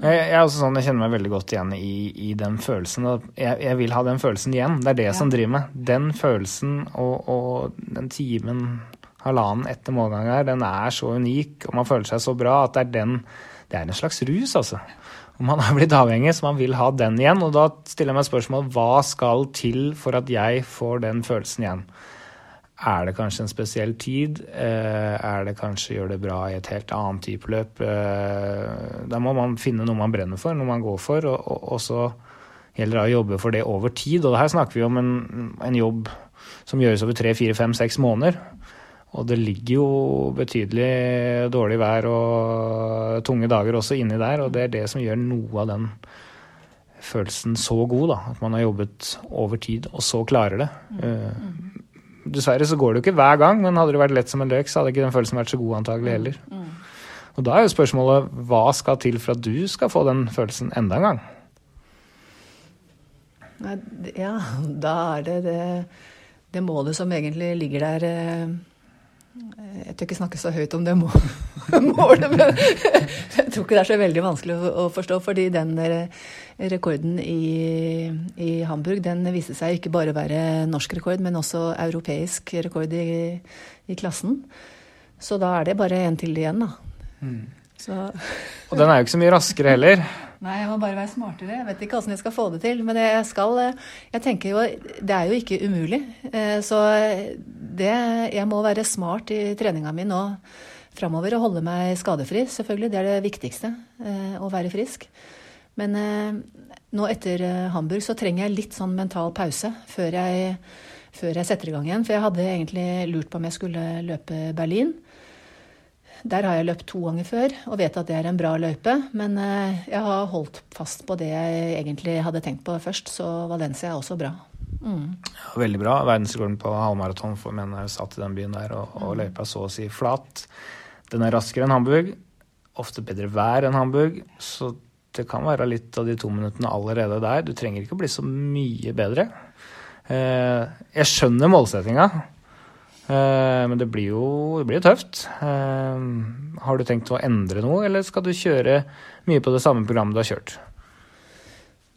Jeg, jeg, er også sånn, jeg kjenner meg veldig godt igjen i, i den følelsen. Jeg, jeg, vil ha den følelsen igjen. Det er det ja. som driver meg. Den følelsen og, og den timen, halvannen etter målgang her, den er så unik, og man føler seg så bra at det er den Det er en slags rus, altså. Og man har blitt avhengig, så man vil ha den igjen. Og da stiller jeg meg spørsmål hva skal til for at jeg får den følelsen igjen? Er det kanskje en spesiell tid? Eh, er det kanskje gjør det bra i et helt annet type løp? Eh, da må man finne noe man brenner for, noe man går for, og, og, og så gjelder det å jobbe for det over tid. Og her snakker vi om en, en jobb som gjøres over tre, fire, fem, seks måneder. Og det ligger jo betydelig dårlig vær og tunge dager også inni der, og det er det som gjør noe av den følelsen så god, da. At man har jobbet over tid, og så klarer det. Mm. Dessverre så går det jo ikke hver gang, men hadde det vært lett som en løk, så hadde ikke den følelsen vært så god antagelig heller. Mm. mm. Og da er jo spørsmålet hva skal til for at du skal få den følelsen enda en gang? Ja, da er det det, det målet som egentlig ligger der eh, jeg tør ikke snakke så høyt om det målet, men jeg tror ikke det er så veldig vanskelig å forstå. Fordi den rekorden i, i Hamburg den viste seg ikke bare å være norsk rekord, men også europeisk rekord i, i klassen. Så da er det bare en til igjen, da. Mm. Og den er jo ikke så mye raskere heller. Nei, jeg må bare være smartere. Jeg vet ikke hvordan jeg skal få det til. Men jeg skal Jeg tenker jo Det er jo ikke umulig. Eh, så det Jeg må være smart i treninga mi nå framover og holde meg skadefri, selvfølgelig. Det er det viktigste. Eh, å være frisk. Men eh, nå etter Hamburg så trenger jeg litt sånn mental pause før jeg, før jeg setter i gang igjen. For jeg hadde egentlig lurt på om jeg skulle løpe Berlin. Der har jeg løpt to ganger før og vet at det er en bra løype. Men eh, jeg har holdt fast på det jeg egentlig hadde tenkt på først, så Valencia er også bra. Mm. Veldig bra. Verdensrekorden på halvmaraton for menn er satt i den byen der, og, og mm. løypa så å si flat. Den er raskere enn Hamburg. Ofte bedre vær enn Hamburg. Så det kan være litt av de to minuttene allerede der. Du trenger ikke å bli så mye bedre. Eh, jeg skjønner målsettinga. Eh, men det blir jo det blir tøft. Eh, har du tenkt å endre noe, eller skal du kjøre mye på det samme programmet du har kjørt?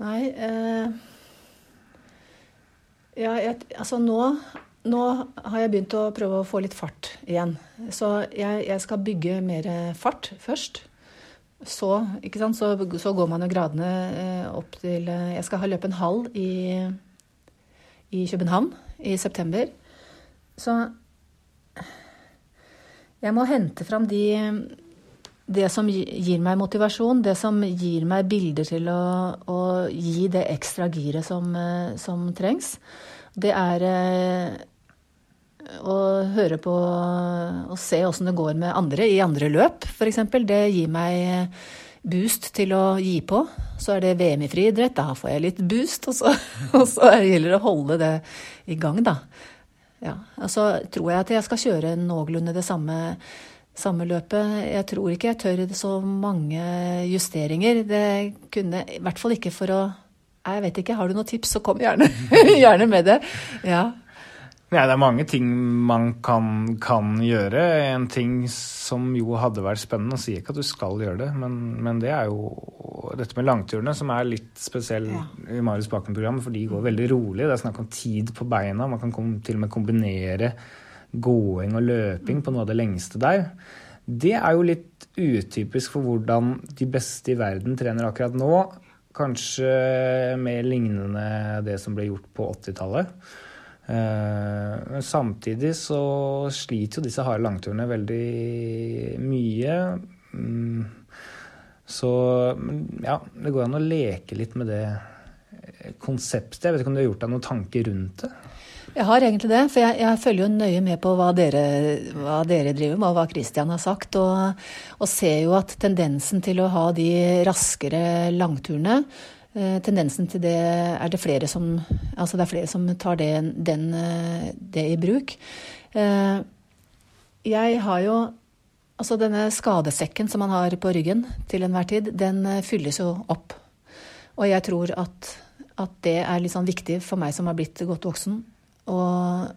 Nei eh, Ja, jeg, altså nå, nå har jeg begynt å prøve å få litt fart igjen. Så jeg, jeg skal bygge mer fart først. Så, så, så, går man jo gradene eh, opp til Jeg skal ha løpt en halv i, i København i september. Så jeg må hente fram de, det som gir meg motivasjon, det som gir meg bilder til å, å gi det ekstra giret som, eh, som trengs. Det er eh, å høre på og se åssen det går med andre i andre løp, f.eks. Det gir meg boost til å gi på. Så er det VM i friidrett, da får jeg litt boost. Og så, og så gjelder det å holde det i gang, da. Ja, og så tror jeg at jeg skal kjøre noenlunde det samme, samme løpet. Jeg tror ikke jeg tør så mange justeringer. Det kunne I hvert fall ikke for å Jeg vet ikke, har du noen tips, så kom gjerne, gjerne med det. Ja. Ja, det er mange ting man kan, kan, gjøre. En ting som jo hadde vært spennende, og sier ikke at du skal gjøre det, men, men, det er jo dette med langturene, som er litt spesiell ja. i Marius Bakken-programmet, for de går veldig rolig. Det er snakk om tid på beina. Man kan til og med kombinere gåing og løping på noe av det lengste der. Det er jo litt utypisk for hvordan de beste i verden trener akkurat nå. Kanskje mer lignende det som ble gjort på 80-tallet. Eh, men samtidig så sliter jo disse harde langturene veldig mye. Mm. Så ja, det går an å leke litt med det konseptet. Jeg vet ikke om du har gjort deg noen tanker rundt det? Jeg har egentlig det, for jeg, jeg følger jo nøye med på hva dere, hva dere, driver med, og hva Christian har sagt. Og, og ser jo at tendensen til å ha de raskere langturene tendensen til det er det flere som Altså det er flere som tar det, den, eh, det i bruk. Eh, jeg har jo Altså denne skadesekken som man har på ryggen til enhver tid, den fylles jo opp. Og jeg tror at, at det er litt sånn viktig for meg som har blitt godt voksen, å,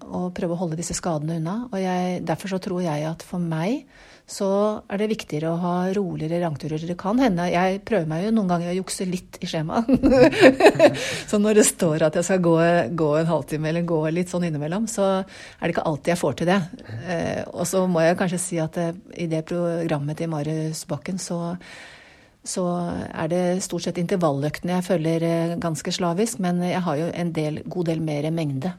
å prøve å holde disse skadene unna. Og jeg, derfor så tror jeg at for meg så er det viktigere å ha roligere langturer. Det kan hende Jeg prøver meg jo noen ganger å jukse litt i skjemaet. så når det står at jeg skal gå, gå, en halvtime eller gå litt sånn innimellom, så er det ikke alltid jeg får til det. Eh, og så må jeg kanskje si at eh, i det programmet til Marius Bakken så så er det stort sett intervalløktene jeg følger eh, ganske slavisk, men jeg har jo en del, god del mer mengde.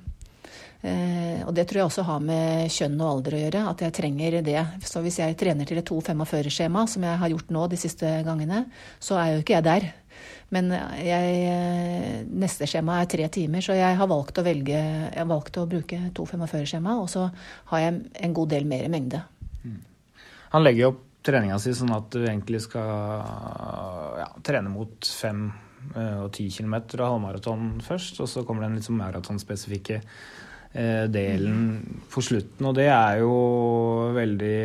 Eh, og det tror jeg også har med kjønn og alder å gjøre, at jeg trenger det. Så hvis jeg trener til et 2,45-skjema, som jeg har gjort nå de siste gangene, så er jo ikke jeg der. Men jeg, eh, neste skjema er tre timer, så jeg har valgt å velge Jeg har valgt å bruke 2,45-skjema, og så har jeg en god del mer mengde. Mm. Han legger opp treninga si sånn at du egentlig skal ja, trene mot fem eh, og ti kilometer og halvmaraton først, og så kommer den litt sånn maratonspesifikke delen på slutten. Og det er jo veldig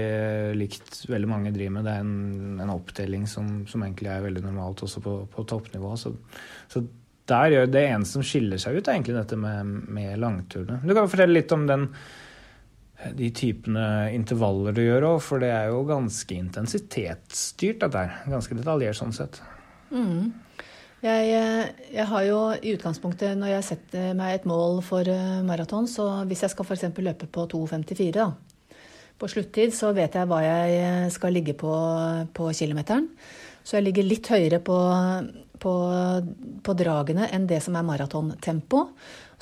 likt veldig mange driver med. Det er en, en oppdeling som, som, egentlig er veldig normalt også på, på toppnivå. Så, så, der gjør det eneste som skiller seg ut, er egentlig dette med, med langturene. Du kan fortelle litt om den, de typene intervaller du gjør òg, for det er jo ganske intensitetsstyrt, dette her. Ganske detaljert sånn sett. Mm. Jeg, eh, jeg, har jo i utgangspunktet, når jeg setter meg et mål for eh, maraton, så hvis jeg skal f.eks. løpe på 2,54 da, på sluttid, så vet jeg hva jeg eh, skal ligge på på kilometeren. Så jeg ligger litt høyere på, på, på dragene enn det som er maratontempo.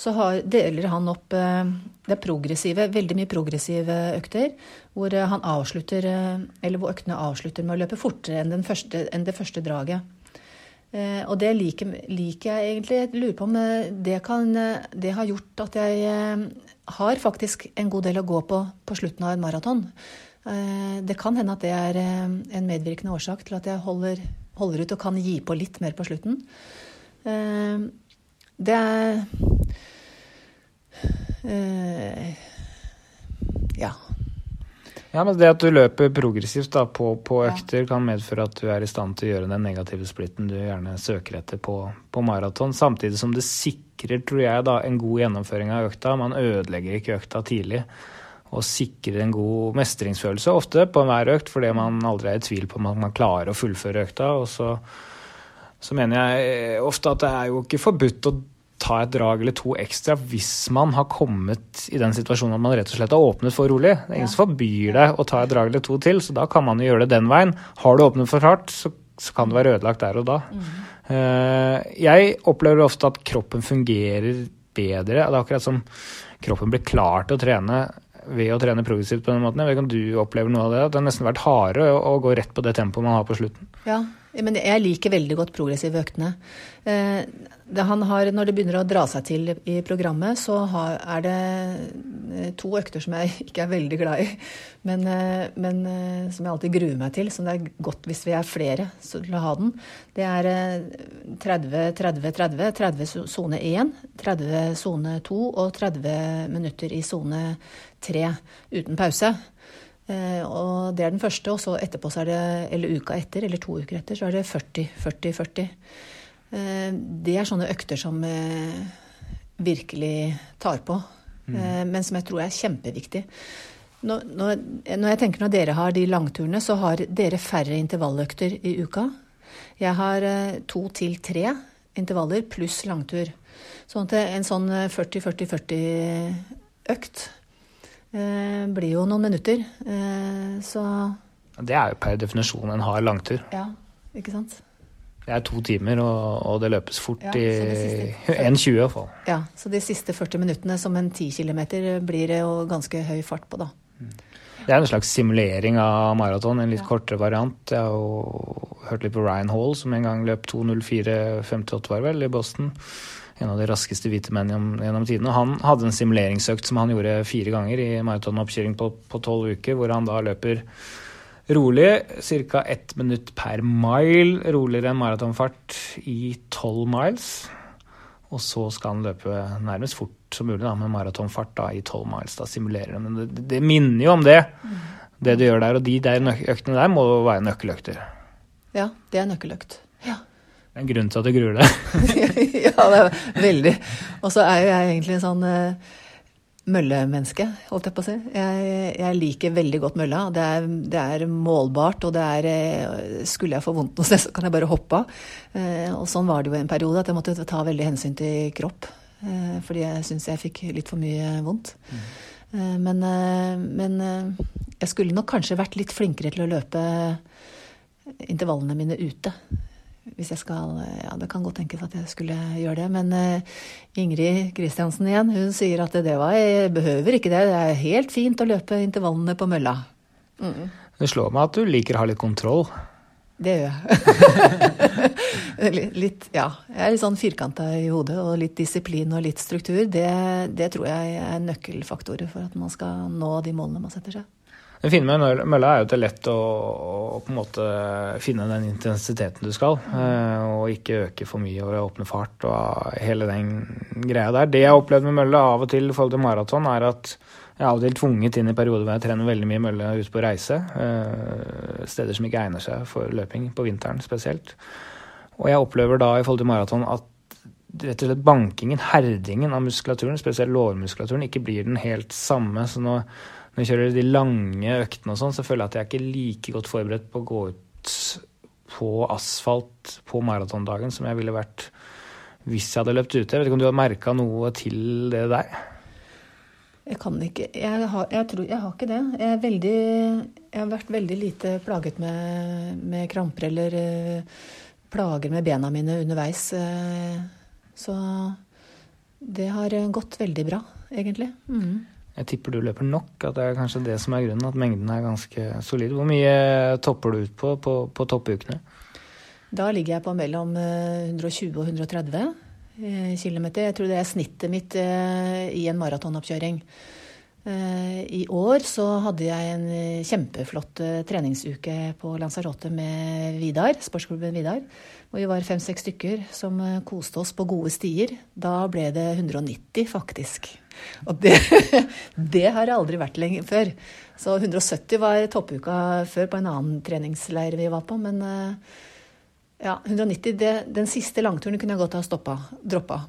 Så har, deler han opp det progressive, veldig mye progressive økter, hvor hvor øktene avslutter med å løpe fortere enn, første, enn det første draget. Eh, og det liker, liker, jeg egentlig. Jeg lurer på om eh, det, kan, eh, det har gjort at jeg har faktisk en god del å gå på på slutten av en maraton. Det kan hende at det er en medvirkende årsak til at jeg holder, holder ut og kan gi på litt mer på slutten. Det er Ja. Ja, men Det at du løper progressivt da, på, på, økter, kan medføre at du er i stand til å gjøre den negative splitten du gjerne søker etter på, på maraton. Samtidig som det sikrer tror jeg, da, en god gjennomføring av økta. Man ødelegger ikke økta tidlig. Og sikrer en god mestringsfølelse ofte på enhver økt, fordi man aldri er i tvil på om man klarer å fullføre økta. Og så, så mener jeg ofte at det er jo ikke forbudt å ta et drag eller to ekstra hvis man har kommet i den situasjonen at man rett og slett har åpnet for rolig. Det er ingen som forbyr deg å ta et drag eller to til, så da kan man jo gjøre det den veien. Har du åpnet for hardt, så, så kan det være ødelagt der og da. Mm. Uh, jeg opplever ofte at kroppen fungerer bedre. Det er akkurat som kroppen blir klar til å trene ved å trene progressivt på den måten. Jeg vet ikke om du opplever noe av det? At det har nesten vært hardere å gå rett på det tempoet man har på slutten? Ja, men jeg liker veldig godt progressive øktene. Eh, han har, når det begynner å dra seg til i programmet, så er det eh, to økter som jeg ikke er veldig glad i. Men, eh, men som jeg alltid gruer meg til, som det er godt hvis vi er flere til å ha den. Det er 30-30-30. 30 sone 1, 30 sone 2 og 30 minutter i sone 3 uten pause. Eh, og det er den første, og så etterpå så er det, eller uka etter, eller to uker etter, så er det 40-40-40. Eh, det er sånne økter som eh, virkelig tar på, mm. men som jeg tror er kjempeviktig. Når, når, når, jeg tenker når dere har de langturene, så har dere færre intervalløkter i uka. Jeg har to til tre intervaller pluss langtur. Sånn at en sånn 40-40-40-økt eh, blir jo noen minutter. Eh, så Det er jo per definisjon en hard langtur. Ja, ikke sant. Det er to timer, og, og det løpes fort ja, i 1,20 i hvert fall. Ja, så de siste 40 minuttene som en 10 km blir det jo ganske høy fart på, da. Det er en slags simulering av maraton, en litt ja. kortere variant. Jeg har jo hørt litt på Ryan Hall, som en gang løp 2.04,58 var vel, i Boston en av de raskeste hvite menn gjennom tiden. Og han hadde en simuleringsøkt som han gjorde fire ganger i maratonoppkjøring på tolv uker, hvor han da løper rolig, ca. ett minutt per mile, roligere enn maratonfart i tolv miles. Og så skal han løpe nærmest fort som mulig da, med maratonfart da, i tolv miles. Da simulerer han. Men det, det, minner jo om det, det du gjør der. Og de der øktene der må være nøkkeløkter. Ja, det er nøkkeløkt. Det er en grunn til at du gruer deg. ja, det er veldig. Og så er jo jeg egentlig en sånn uh, møllemenneske, holdt jeg på å si. Jeg, jeg liker veldig godt mølla. Det er, det er målbart, og det er uh, Skulle jeg få vondt noe sted, så kan jeg bare hoppe av. Uh, og sånn var det jo en periode, at jeg måtte ta veldig hensyn til kropp. fordi jeg syns jeg fikk litt for mye vondt. Mm. men, men jeg skulle nok kanskje vært litt flinkere til å løpe intervallene mine ute. Hvis jeg skal Ja, det kan godt tenkes at jeg skulle gjøre det. Men uh, Ingrid Kristiansen igjen, hun sier at det var Jeg behøver ikke det. Det er helt fint å løpe intervallene på mølla. Mm. Det slår meg at du liker å ha litt kontroll. Det gjør jeg. litt, ja. Jeg er litt sånn firkanta i hodet, og litt disiplin og litt struktur. Det, det tror jeg er nøkkelfaktorer for at man skal nå de målene man setter seg. Det fine med mølla er jo at det er lett å, å, på en måte finne den intensiteten du skal, eh, og ikke øke for mye og åpne fart og hele den greia der. Det jeg har opplevd med mølle av og til i forhold til maraton, er at jeg er av og til tvunget inn i perioder hvor jeg trener veldig mye mølle ute på reise. Eh, steder som ikke egner seg for løping, på vinteren spesielt. Og jeg opplever da i forhold til maraton at rett og slett bankingen, herdingen av muskulaturen, spesielt lårmuskulaturen, ikke blir den helt samme. så nå når kjører de lange øktene og sånn, så føler jeg at jeg er ikke like godt forberedt på å gå ut på asfalt på maratondagen som jeg ville vært hvis jeg hadde løpt ute. Jeg vet ikke om du har merka noe til det der? Jeg kan ikke jeg har, jeg, tror, jeg har ikke det. Jeg, veldig, jeg, har vært veldig lite plaget med, med kramper eller uh, plager med bena mine underveis. Uh, så det har gått veldig bra, egentlig. Mm. Jeg tipper du løper nok, at det er kanskje det som er grunnen. At mengden er ganske solid. Hvor mye topper du ut på på, på toppukene? Da ligger jeg på mellom 120 eh, og 130 eh, km. Jeg tror det er snittet mitt eh, i en maratonoppkjøring. I år så hadde jeg en kjempeflott treningsuke på Lanzarote med Vidar, sportsklubben Vidar. Hvor vi var fem-seks stykker som koste oss på gode stier. Da ble det 190, faktisk. Og det, det, har jeg aldri vært lenger før. Så 170 var toppuka før på en annen treningsleir vi var på. Men eh, ja, 190, det, den siste langturen kunne jeg godt ha stoppa, droppa.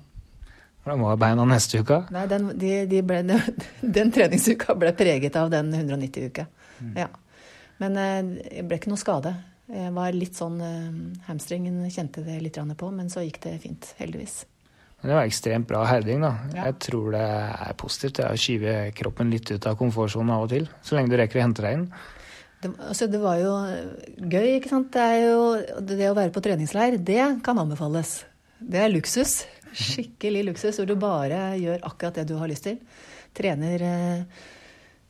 Hvordan var beina neste uke? Nei, den, de, de ble, den treningsuka ble preget av den 190-uka. Mm. Ja. Men det jeg ble ikke noe skade. Jeg var litt sånn eh, Hamstringen kjente det litt på, men så gikk det fint, heldigvis. Men det var ekstremt bra herding, da. Ja. Jeg tror det er positivt det å skyve kroppen litt ut av komfortsonen av og til. Så lenge du rekker å hente deg inn. Det, altså, det var jo gøy, ikke sant. Det, er jo, det å være på treningsleir, det kan anbefales. Det er luksus. Skikkelig luksus, hvor du bare gjør akkurat det du har lyst til. Trener eh,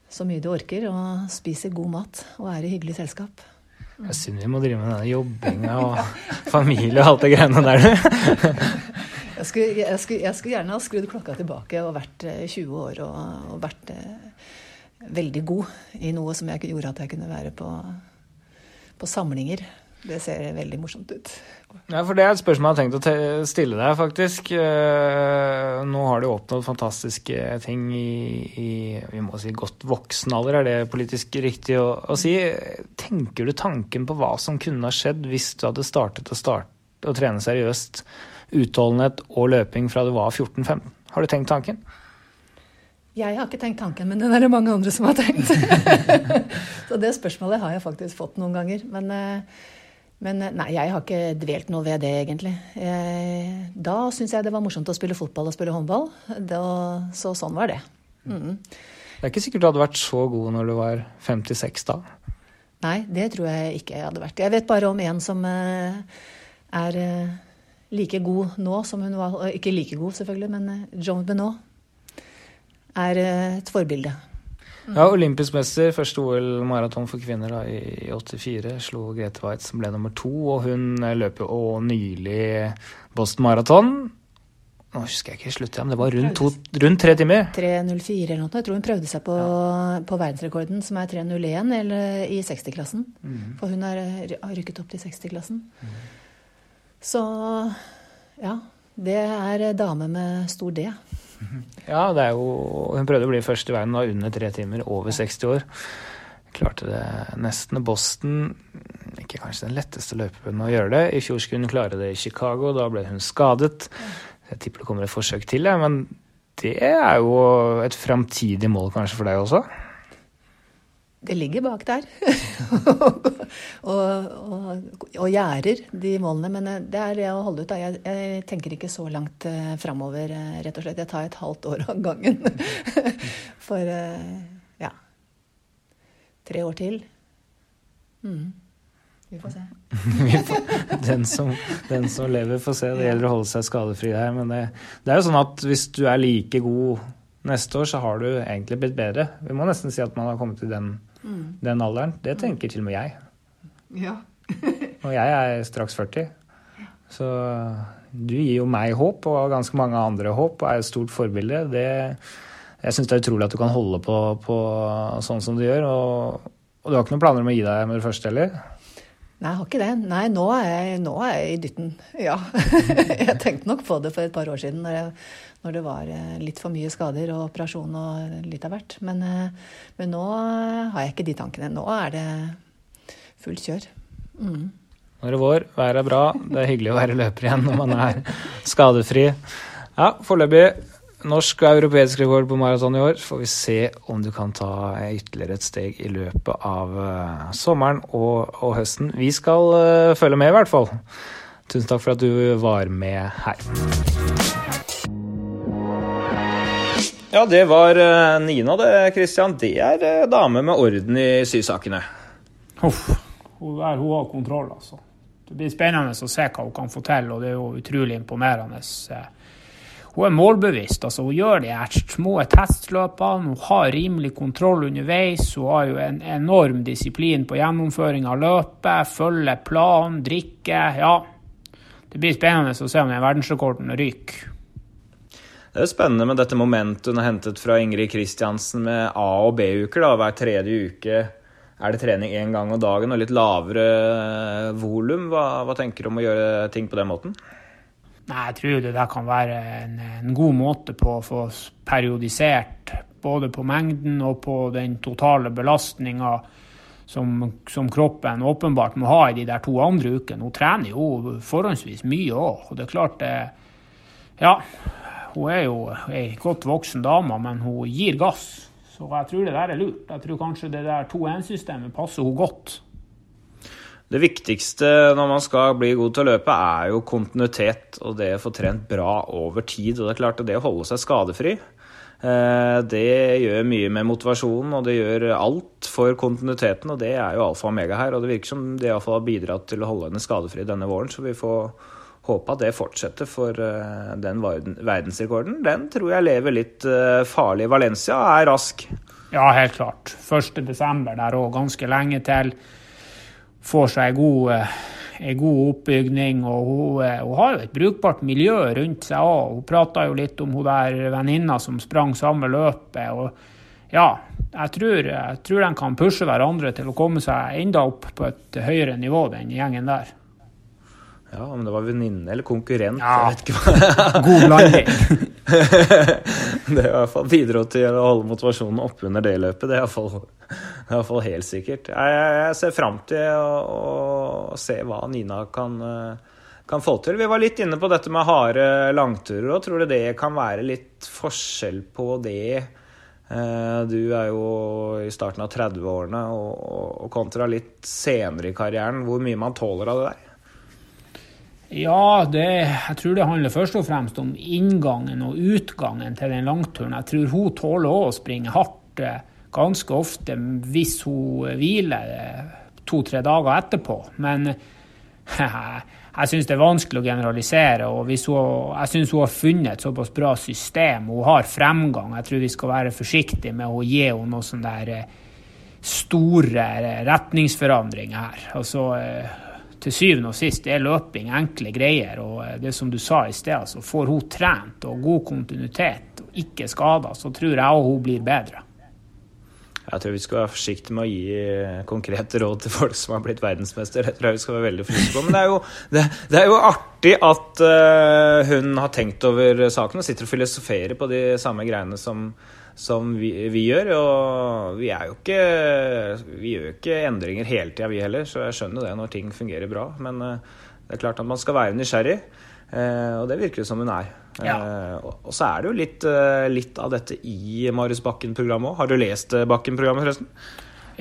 så mye du orker, og spiser god mat og er i hyggelig selskap. Det er synd vi må drive med denne jobbinga og familie og alt det greiene der. jeg, skulle, jeg, skulle, jeg skulle gjerne ha skrudd klokka tilbake og vært 20 eh, år og, og vært eh, veldig god i noe som jeg gjorde at jeg kunne være på, på samlinger. Det ser veldig morsomt ut. Ja, for Det er et spørsmål jeg har tenkt å stille deg, faktisk. Eh, nå har du oppnådd fantastiske ting i, i, vi må si godt voksen alder, er det politisk riktig å, å, si? Tenker du tanken på hva som kunne ha skjedd hvis du hadde startet å, starte, å trene seriøst, utholdenhet og løping fra du var 14-15? Har du tenkt tanken? Jeg har ikke tenkt tanken, men den er det mange andre som har tenkt. Så det spørsmålet har jeg faktisk fått noen ganger. Men uh, men eh, nei, jeg har ikke dvelt noe ved det, egentlig. Jeg, da syns jeg det var morsomt å spille fotball og spille håndball. Da, så sånn var det. Mm. Det er ikke sikkert du hadde vært så god når du var 56 da? Nei, det tror jeg ikke jeg hadde vært. Jeg vet bare om en som eh, er like god nå som hun var Ikke like god, selvfølgelig, men Joan Benot er et forbilde. Ja, olympisk mester, første OL maraton for kvinner da, i 84. Slo Grete Waitz, som ble nummer to. Og hun løp jo nylig Boston Marathon. Nå husker jeg ikke sluttet, men det var rundt, to, rundt tre timer. 3.04 eller noe. Jeg tror hun prøvde seg på, ja. på verdensrekorden, som er 3.01 i 60-klassen. Mm. For hun har, har, rykket opp til 60-klassen. Mm. Så ja. Det er dame med stor D. Ja, det er jo Hun prøvde å bli først i verden da under tre timer, over 60 år. Klarte det nesten. Boston ikke kanskje den letteste løypen å gjøre det. I fjor skulle hun klare det i Chicago, da ble hun skadet. Jeg tipper det kommer et forsøk til, men det er jo et framtidig mål kanskje for deg også? Det ligger bak der. og, og, og gjerder de målene. Men eh, det er det å holde ut. Jeg, jeg tenker ikke så langt uh, framover, uh, rett og slett. Jeg tar et halvt år av gangen. For ja Tre år til. Mm. Vi får se. den, som, den, som, lever, får se. Det gjelder å holde seg skadefri her. Men det, det er jo sånn at hvis du er like god neste år, så har du egentlig blitt bedre. Vi må nesten si at man har kommet til den mm. den alderen. Det tenker til og med jeg. Ja. og jeg er straks 40. Så du gir jo meg håp, og ganske mange andre håp, og er et stort forbilde. Det, jeg syns det er utrolig at du kan holde på, på sånn som du gjør. Og, og, du har ikke noen planer om å gi deg med det første, heller? Nei, jeg har ikke det. Nei, nå er jeg, nå er jeg i dytten. Ja. jeg tenkte nok på det for et par år siden. når jeg når det var eh, litt for mye skader og operasjon og litt av hvert. Men, eh, men nå har jeg ikke de tankene. Nå er det fullt kjør. Mm. Nå er det vår, været er bra. Det er hyggelig å være løper igjen når man er skadefri. Ja, foreløpig norsk og europeisk rekord på maraton i år. Så får vi se om du kan ta ytterligere et steg i løpet av uh, sommeren og, og, høsten. Vi skal uh, følge med, i hvert fall. Tusen takk for at du var med her. Ja, det var uh, Nina, det, Christian. Det er uh, dame med orden i sysakene. Huff. Hun, er, hun har kontroll, altså. Det blir spennende å se hva hun kan få til, og det er jo utrolig imponerende. Hun er målbevisst. altså Hun gjør de her små testløpene. Hun har rimelig kontroll underveis. Hun har jo en enorm disiplin på gjennomføring av løpet. Følger planen, drikker. Ja, det blir spennende å se om den verdensrekorden ryker. Det er spennende med dette momentet hun har hentet fra Ingrid Kristiansen med A- og B-uker. Hver tredje uke er det trening én gang om dagen og litt lavere volum. Hva, hva, tenker du om å gjøre ting på den måten? Nei, Jeg tror det der kan være en, en god måte på å få periodisert både på mengden og på den totale belastninga som, som, kroppen åpenbart må ha i de der to andre ukene. Hun trener jo forholdsvis mye òg, og det er klart det Ja, hun er jo ei godt voksen dame, men hun gir gass. Så jeg tror det der er lurt. Jeg tror kanskje det der 2-1-systemet passer hun godt. Det viktigste når man skal bli god til å løpe, er jo kontinuitet og det å få trent bra over tid. Og det er klart at det å holde seg skadefri, eh, det gjør mye med motivasjonen, og det gjør alt for kontinuiteten. Og det er jo alfa og omega her. Og det virker som det iallfall har bidratt til å holde henne skadefri denne våren, så vi får håpe at det fortsetter, for den verdensrekorden den tror jeg lever litt farlig. Valencia er rask. Ja, helt klart. 1.12. der òg, ganske lenge til. Får seg ei god, en god oppbygning. Og hun, hun, har jo et brukbart miljø rundt seg òg. Hun prata jo litt om hun der venninna som sprang samme løpet. og ja, jeg tror, jeg tror de kan pushe hverandre til å komme seg enda opp på et høyere nivå, den gjengen der. Ja, om det var venninne eller konkurrent, ja. jeg vet ikke hva. God blanding. det i hvert fall bidro til å holde motivasjonen oppe under det løpet. Det er i hvert fall helt sikkert. Jeg, ser fram til å, å, se hva Nina kan, kan, få til. Vi var litt inne på dette med harde langturer, og tror du det kan være litt forskjell på det? Eh, du er jo i starten av 30-årene og, og kontra litt senere i karrieren. Hvor mye man tåler av det der? Ja, det, jeg tror det handler først og fremst om inngangen og utgangen til den langturen. Jeg tror hun tåler òg å springe hardt eh, ganske ofte hvis hun hviler eh, to-tre dager etterpå. Men jeg syns det er vanskelig å generalisere. og hun, Jeg syns hun har funnet et såpass bra system. Hun har fremgang. Jeg tror vi skal være forsiktige med å gi henne noen sånne der eh, store retningsforandringer her. Altså til syvende og sist er løping enkle greier. Og eh, det som du sa i sted, altså får hun trent og god kontinuitet og ikke skader, så tror jeg òg hun blir bedre. Jeg tror vi skal være forsiktige med å gi eh, konkrete råd til folk som har blitt verdensmester. Det tror jeg vi skal være veldig forsiktige på. Men det er jo, det, det er jo artig at uh, hun har tenkt over saken og sitter og filosoferer på de samme greiene som, som vi, vi, gjør. Og vi er jo ikke Vi gjør jo ikke endringer hele tida, vi heller, så jeg skjønner det når ting fungerer bra. Men uh, det er klart at man skal være nysgjerrig, uh, og det virker det som hun er. Ja. Uh, og så er det jo litt, litt av dette i Marius Bakken-programmet òg. Har du lest Bakken-programmet, forresten?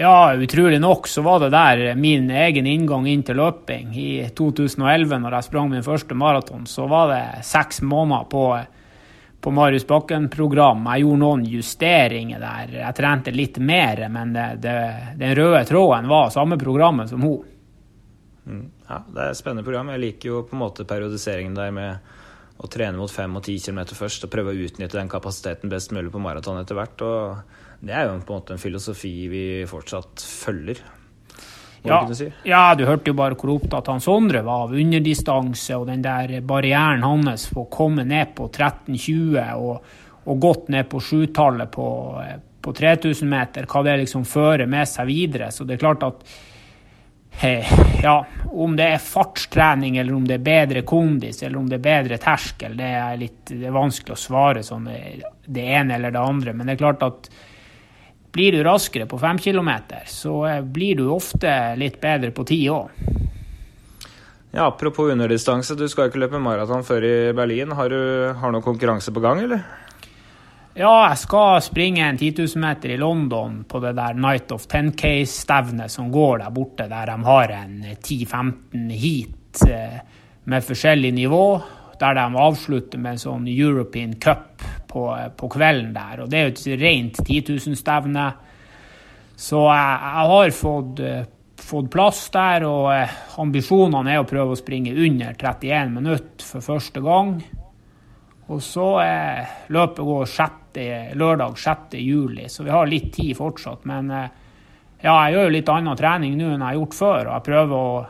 Ja, utrolig nok så var det der min egen inngang inn til løping. I 2011, når jeg sprang min første maraton, så var det seks måneder på på Marius Bakken-program. Jeg gjorde noen justeringer der. Jeg trente litt mer, men det, det, den røde tråden var samme programmet som hun. Mm. Ja, det er et spennende program. Jeg liker jo på en måte periodiseringen der med å trene mot fem og ti km først og prøve å utnytte den kapasiteten best mulig på maraton etter hvert. Og det er jo på en måte en filosofi vi fortsatt følger. Ja, si. ja, du hørte jo bare hvor opptatt han Sondre var av underdistanse og den der barrieren hans for å komme ned på 13,20 og, og gått ned på sjutallet på, på 3000 meter, hva det liksom fører med seg videre. Så det er klart at ja, om det er fartstrening, eller om det er bedre kondis, eller om det er bedre terskel, det er litt det er vanskelig å svare sånn det ene eller det andre. Men det er klart at blir du raskere på fem kilometer, så eh, blir du ofte litt bedre på ti òg. Ja, apropos underdistanse, du skal ikke løpe maraton før i Berlin. Har du har noen konkurranse på gang, eller? Ja, jeg skal springe en 10 000 meter i London på det der Night of 10K-stevnet som går der borte, der de har en 10-15 heat eh, med forskjellig nivå der de avslutter med en sånn European Cup på, på kvelden der. Og det er jo et rent 10 000-stevne. Så jeg, jeg har fått, fått, plass der, og eh, ambisjonene er å prøve å springe under 31 minutter for første gang. Og så er løpet går 6, lørdag 6. juli, så vi har litt tid fortsatt. Men eh, ja, jeg gjør jo litt annen trening nå enn jeg har gjort før, og jeg prøver å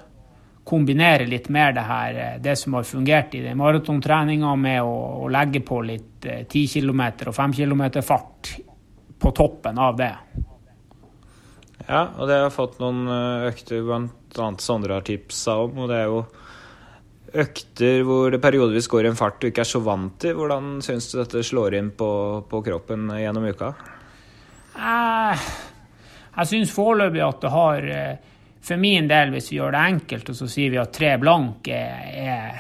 kombinere litt mer det her, eh, det som har fungert i den maratontreninga, med å, å, legge på litt eh, 10 km og 5 km fart på toppen av det. Ja, og det har jeg fått noen eh, økter bl.a. Sondre har tipsa om. og det er jo økter hvor det periodevis går i en fart du ikke er så vant til. Hvordan syns du dette slår inn på, på kroppen gjennom uka? Eh, jeg syns foreløpig at det har eh, for min del, hvis vi gjør det enkelt, og så sier vi at tre blank er, er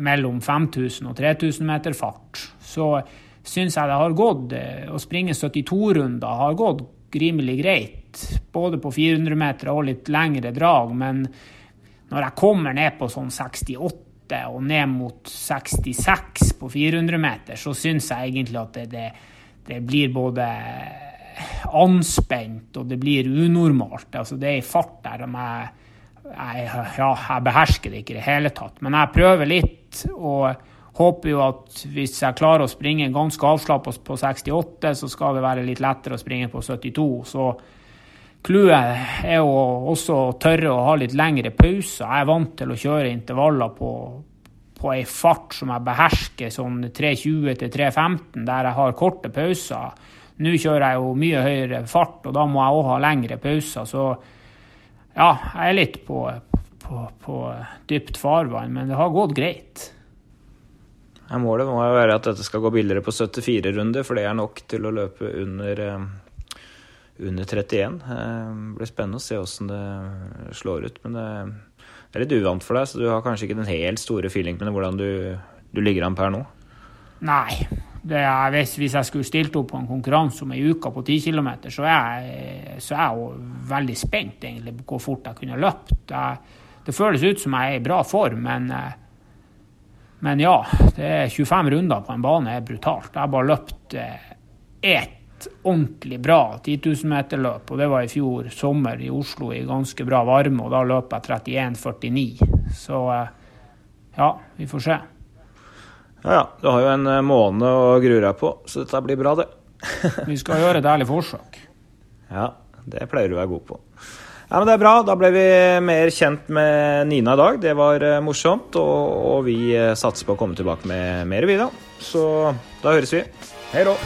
mellom 5000 og 3000 meter fart, så syns jeg det har gått eh, Å springe 72-runder har gått rimelig greit. Både på 400 meter og litt lengre drag. Men når jeg kommer ned på sånn 68 og ned mot 66 på 400 meter, så syns jeg egentlig at det, det, det blir både anspent, og det blir unormalt. Altså, det er en fart der som jeg, jeg, ja, jeg behersker det ikke i det hele tatt. Men jeg prøver litt og håper jo at hvis jeg klarer å springe ganske avslappa på 68, så skal det være litt lettere å springe på 72. Så clouet er jo også å tørre å ha litt lengre pauser. Jeg er vant til å kjøre intervaller på, på ei fart som jeg behersker, sånn 3.20 til 3.15, der jeg har korte pauser. Nå kjører jeg jo mye høyere fart, og da må jeg òg ha lengre pauser. Så ja, jeg er litt på, på, på dypt farvann, men det har gått greit. Målet må jo være at dette skal gå billigere på 74 runder, for det er nok til å løpe under, eh, under 31. Det blir spennende å se åssen det slår ut. Men det er litt uvant for deg, så du har kanskje ikke den helt store feeling med hvordan du, du ligger an per nå? Nei. Er, hvis, hvis, jeg skulle stilt opp på en konkurranse om ei uke på 10 km, så er jeg, så er jeg veldig spent egentlig på hvor fort jeg kunne løpt. Det, det føles ut som jeg er i bra form, men eh, men ja, det er 25 runder på en bane er brutalt. Jeg har bare løpt eh, ordentlig bra 10 000 meter-løp, og det var i fjor sommer i Oslo i ganske bra varme, og da løp jeg 31,49. Så eh, ja, vi får se. Ja ja, du har jo en eh, måned å grue deg på, så dette blir bra, det. vi skal gjøre et ærlig forsøk. Ja, det pleier du å være god på. Ja, men Det er bra. Da ble vi mer kjent med Nina i dag. Det var uh, morsomt. Og, og vi satser på å komme tilbake med mer, vi da. Så da høres vi. Hei da.